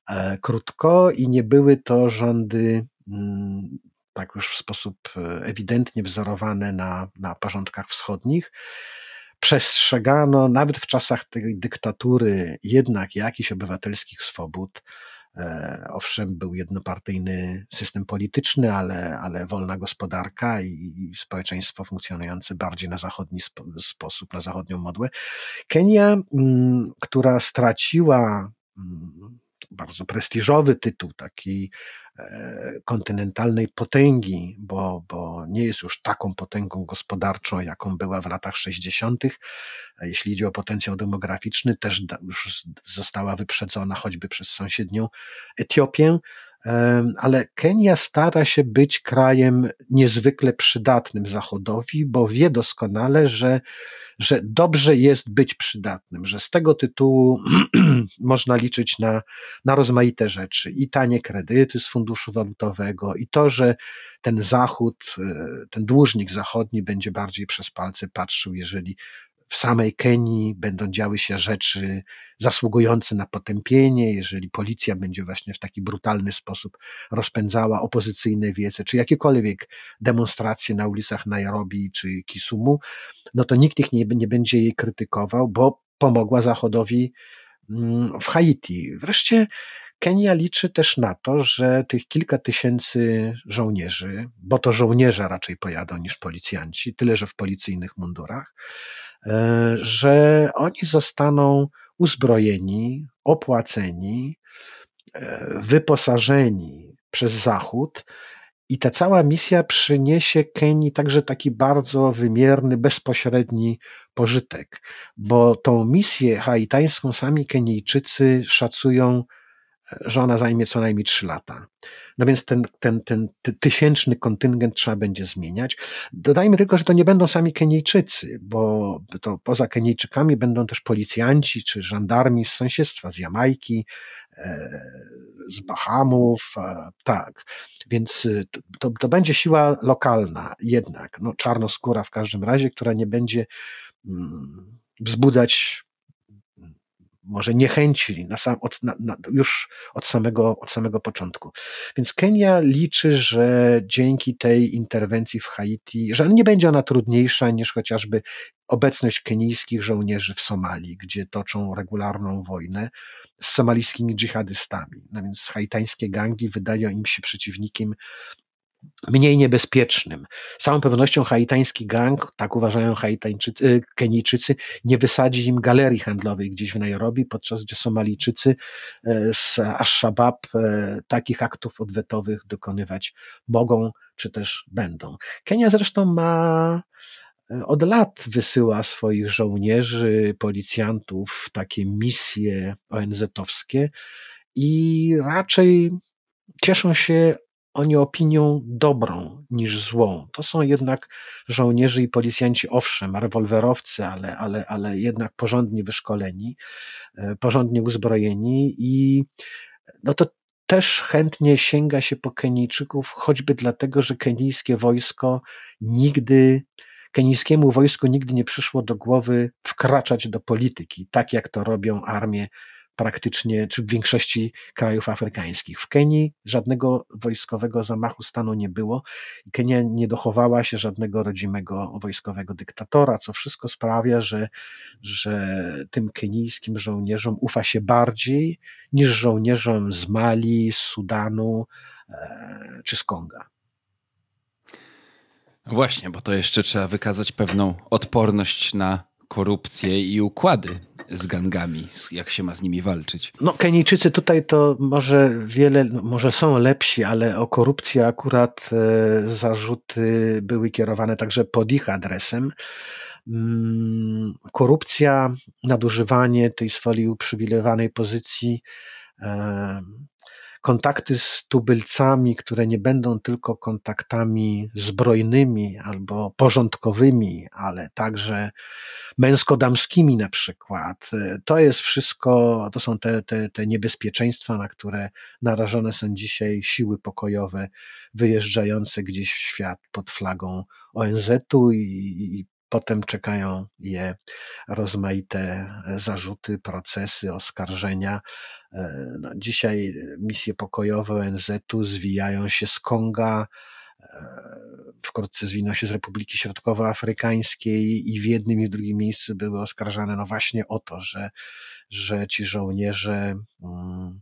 e, krótko i nie były to rządy mm, tak już w sposób e, ewidentnie wzorowane na, na porządkach wschodnich. Przestrzegano nawet w czasach tej dyktatury jednak jakichś obywatelskich swobód. E, owszem, był jednopartyjny system polityczny, ale, ale wolna gospodarka i, społeczeństwo funkcjonujące bardziej na zachodni spo, sposób, na zachodnią modłę. Kenia, mm, która straciła mm, bardzo prestiżowy tytuł, taki kontynentalnej potęgi, bo, bo nie jest już taką potęgą gospodarczą, jaką była w latach 60. Jeśli idzie o potencjał demograficzny, też już została wyprzedzona choćby przez sąsiednią Etiopię, ale Kenia stara się być krajem niezwykle przydatnym Zachodowi, bo wie doskonale, że, że dobrze jest być przydatnym, że z tego tytułu *clears throat* można liczyć na, na rozmaite rzeczy. I tanie kredyty z funduszu walutowego, i to, że ten Zachód, e, ten dłużnik zachodni będzie bardziej przez palce patrzył, jeżeli w samej Kenii będą działy się rzeczy zasługujące na potępienie, jeżeli policja będzie właśnie w taki brutalny sposób rozpędzała opozycyjne wiece, czy jakiekolwiek demonstracje na ulicach Nairobi czy Kisumu, no to nikt ich nie, nie będzie jej krytykował, bo pomogła Zachodowi mm, w Haiti. Wreszcie Kenia liczy też na to, że tych kilka tysięcy żołnierzy, bo to żołnierze raczej pojadą niż policjanci, tyle że w policyjnych mundurach, że oni zostaną uzbrojeni, opłaceni, e, wyposażeni przez Zachód. I ta cała misja przyniesie Kenii także taki bardzo wymierny, bezpośredni pożytek, bo tą misję haitańską sami Kenijczycy szacują że ona zajmie co najmniej 3 lata. No więc ten, ten, ten, tysięczny kontyngent trzeba będzie zmieniać. Dodajmy tylko, że to nie będą sami Kenijczycy, bo to poza Kenijczykami będą też policjanci czy żandarmi z sąsiedztwa, z Jamajki, e, z Bahamów, tak. Więc y, to, to będzie siła lokalna jednak, no czarnoskóra w każdym razie, która nie będzie mm, wzbudzać może niechęci na sam, od, na, na, już od samego, od samego początku. Więc Kenia liczy, że dzięki tej interwencji w Haiti, że nie będzie ona trudniejsza niż chociażby obecność kenijskich żołnierzy w Somalii, gdzie toczą regularną wojnę z somalijskimi dżihadystami. No więc haitańskie gangi wydają im się przeciwnikiem mniej niebezpiecznym. Z całą pewnością haitański gang, tak uważają Haitańczycy, y, Kenijczycy, nie wysadzi im galerii handlowej gdzieś w Nairobi, podczas gdzie Somalijczycy y, z Ash-Shabaab y, takich aktów odwetowych dokonywać mogą, czy też będą. Kenia zresztą ma od lat wysyła swoich żołnierzy, policjantów w takie misje ONZ-owskie i raczej cieszą się oni opinią dobrą niż złą. To są jednak żołnierze i policjanci, owszem, rewolwerowcy, ale, ale, ale jednak porządnie wyszkoleni, e, porządnie uzbrojeni i no to też chętnie sięga się po Kenijczyków, choćby dlatego, że kenijskie wojsko nigdy, kenijskiemu wojsku nigdy nie przyszło do głowy wkraczać do polityki, tak jak to robią armie praktycznie, czy w większości krajów afrykańskich. W Kenii żadnego wojskowego zamachu stanu nie było. Kenia nie dochowała się żadnego rodzimego wojskowego dyktatora, co wszystko sprawia, że, że tym kenijskim żołnierzom ufa się bardziej niż żołnierzom z Mali, z Sudanu e, czy z Konga. Właśnie, bo to jeszcze trzeba wykazać pewną odporność na korupcję i układy z gangami, jak się ma z nimi walczyć. No, Kenijczycy tutaj to może wiele, może są lepsi, ale o korupcję akurat e, zarzuty były kierowane także pod ich adresem. Mm, korupcja, nadużywanie tej swojej uprzywilejowanej pozycji e, kontakty z tubylcami, które nie będą tylko kontaktami zbrojnymi albo porządkowymi, ale także męsko-damskimi na przykład. To jest wszystko, to są te, te, te niebezpieczeństwa, na które narażone są dzisiaj siły pokojowe wyjeżdżające gdzieś w świat pod flagą ONZ-u i, i potem czekają je rozmaite zarzuty, procesy, oskarżenia. E, no, dzisiaj misje pokojowe ONZ-u zwijają się z Konga, e, wkrótce zwiną się z Republiki Środkowoafrykańskiej i w jednym i w drugim miejscu były oskarżane no właśnie o to, że, że ci żołnierze mm,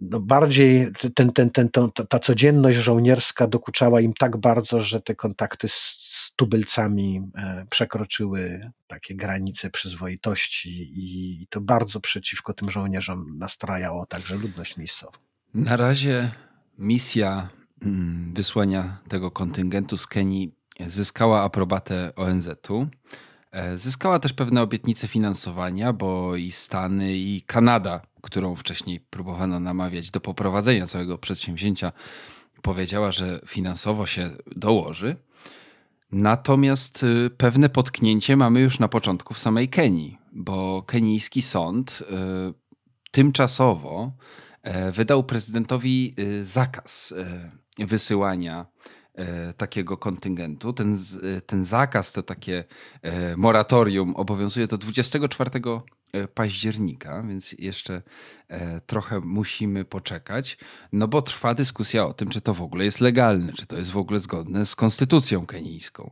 no bardziej ten, ten, ten, ta codzienność żołnierska dokuczała im tak bardzo, że te kontakty z, z tubylcami e, przekroczyły takie granice przyzwoitości i to bardzo przeciwko tym żołnierzom nastrajało także ludność miejscową. Na razie misja mm, wysłania tego kontyngentu z Kenii zyskała aprobatę ONZ-u. E, zyskała też pewne obietnice finansowania, bo i Stany, i Kanada, którą wcześniej próbowano namawiać do poprowadzenia całego przedsięwzięcia, powiedziała, że finansowo się dołoży. Natomiast y, pewne potknięcie mamy już na początku w samej Kenii, bo kenijski sąd y, tymczasowo e, wydał prezydentowi y, zakaz wysyłania E, takiego kontyngentu. Ten, e, ten zakaz, to takie e, moratorium obowiązuje do 24 października, więc jeszcze trochę musimy poczekać, no bo trwa dyskusja o tym, czy to w ogóle jest legalne, czy to jest w ogóle zgodne z konstytucją kenijską.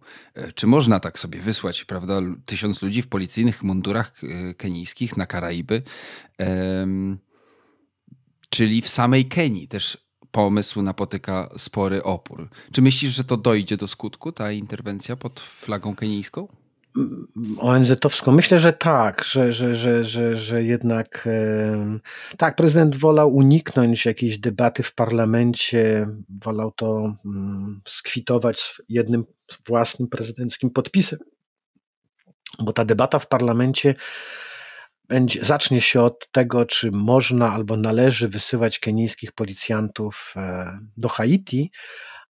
Czy można tak sobie wysłać, prawda, tysiąc ludzi w policyjnych mundurach kenijskich na Karaiby, czyli w samej Kenii też pomysł napotyka spory opór. Czy myślisz, że to dojdzie do skutku, ta interwencja pod flagą kenijską? ONZ-owską? Myślę, że tak, że, że, że, że, że jednak tak, prezydent wolał uniknąć jakiejś debaty w parlamencie, wolał to mm, skwitować jednym własnym prezydenckim podpisem, bo ta debata w parlamencie będzie, zacznie się od tego, czy można albo należy wysyłać kenijskich policjantów e, do Haiti,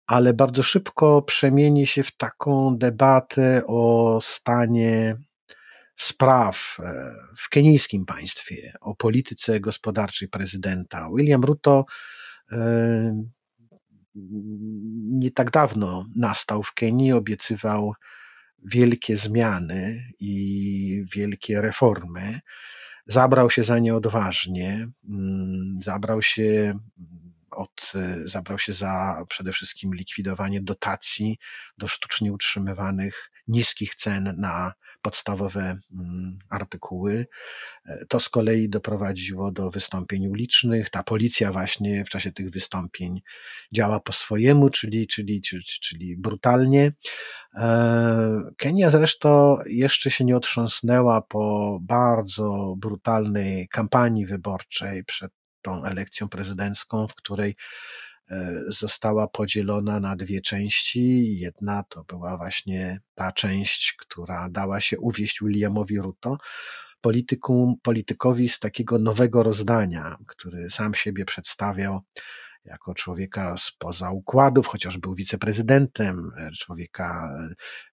ale bardzo szybko przemieni się w taką debatę o stanie spraw e, w kenijskim państwie, o polityce gospodarczej prezydenta. William Ruto e, nie tak dawno nastał w Kenii, obiecywał wielkie zmiany i wielkie reformy. Zabrał się za nie odważnie, mm, zabrał się od, zabrał się za przede wszystkim likwidowanie dotacji do sztucznie utrzymywanych niskich cen na podstawowe mm, artykuły. E, to z kolei doprowadziło do wystąpień ulicznych. Ta policja właśnie w czasie tych wystąpień działa po swojemu, czyli, czyli, czyli, czyli brutalnie. E, Kenia zresztą jeszcze się nie otrząsnęła po bardzo brutalnej kampanii wyborczej przed tą elekcją prezydencką, w której E, została podzielona na dwie części. Jedna to była właśnie ta część, która dała się uwieść Williamowi Ruto, politykowi z takiego nowego rozdania, który sam siebie przedstawiał jako człowieka spoza układów, chociaż był wiceprezydentem, e, człowieka,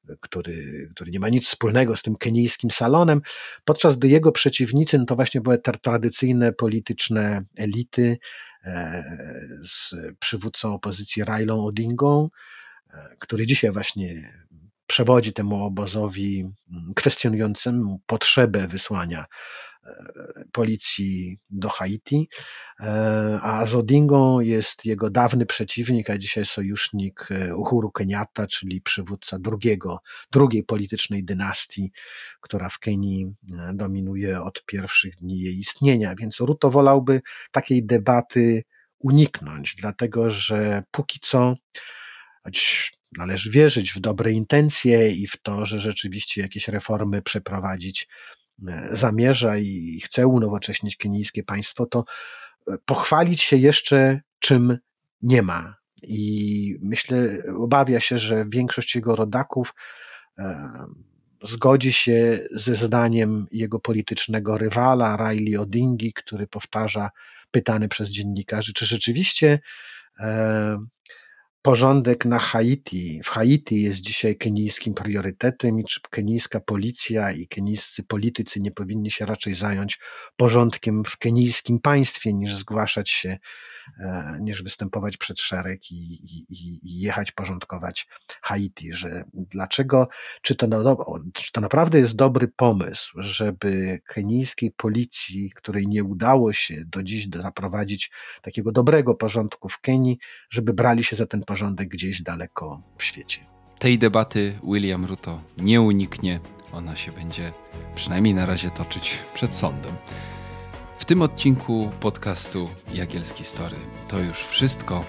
e, który, który nie ma nic wspólnego z tym kenijskim salonem, podczas gdy jego przeciwnicy no to właśnie były te tradycyjne polityczne elity, E, z przywódcą opozycji Railą Odingą, który dzisiaj właśnie przewodzi temu obozowi kwestionującemu potrzebę wysłania policji do Haiti, a Zodingo jest jego dawny przeciwnik, a dzisiaj sojusznik Uhuru Kenyatta, czyli przywódca drugiego, drugiej politycznej dynastii, która w Kenii dominuje od pierwszych dni jej istnienia. Więc Ruto wolałby takiej debaty uniknąć, dlatego że póki co, choć należy wierzyć w dobre intencje i w to, że rzeczywiście jakieś reformy przeprowadzić e, zamierza i chce unowocześnić kenijskie państwo, to e, pochwalić się jeszcze czym nie ma. I myślę, obawia się, że większość jego rodaków e, zgodzi się ze zdaniem jego politycznego rywala, Riley Odingi, który powtarza, pytany przez dziennikarzy, czy rzeczywiście porządek na Haiti. W Haiti jest dzisiaj kenijskim priorytetem i czy kenijska policja i kenijscy politycy nie powinni się raczej zająć porządkiem w kenijskim państwie niż zgłaszać się niż występować przed szereg i, i, i jechać porządkować Haiti, że dlaczego, czy to, no, czy to naprawdę jest dobry pomysł, żeby kenijskiej policji, której nie udało się do dziś zaprowadzić takiego dobrego porządku w Kenii, żeby brali się za ten porządek gdzieś daleko w świecie. Tej debaty William Ruto nie uniknie. Ona się będzie przynajmniej na razie toczyć przed sądem. Tym odcinku podcastu Jagielski Story to już wszystko.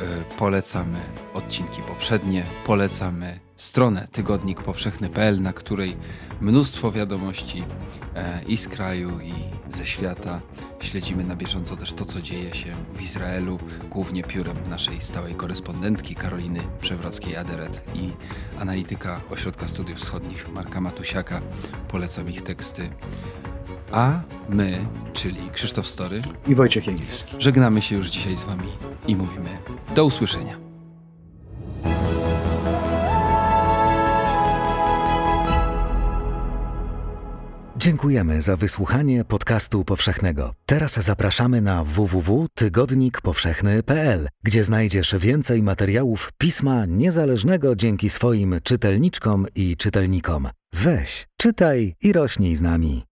E, polecamy odcinki poprzednie, polecamy stronę tygodnikpowszechny.pl, na której mnóstwo wiadomości e, i z kraju, i ze świata. Śledzimy na bieżąco też to, co dzieje się w Izraelu, głównie piórem naszej stałej korespondentki Karoliny Przewrockiej-Aderet i analityka Ośrodka Studiów Wschodnich Marka Matusiaka. Polecam ich teksty. A my, czyli Krzysztof Story i Wojciech Jagielski, żegnamy się już dzisiaj z Wami i mówimy do usłyszenia. Dziękujemy za wysłuchanie podcastu powszechnego. Teraz zapraszamy na www.tygodnikpowszechny.pl, gdzie znajdziesz więcej materiałów pisma niezależnego dzięki swoim czytelniczkom i czytelnikom. Weź, czytaj i rośnij z nami.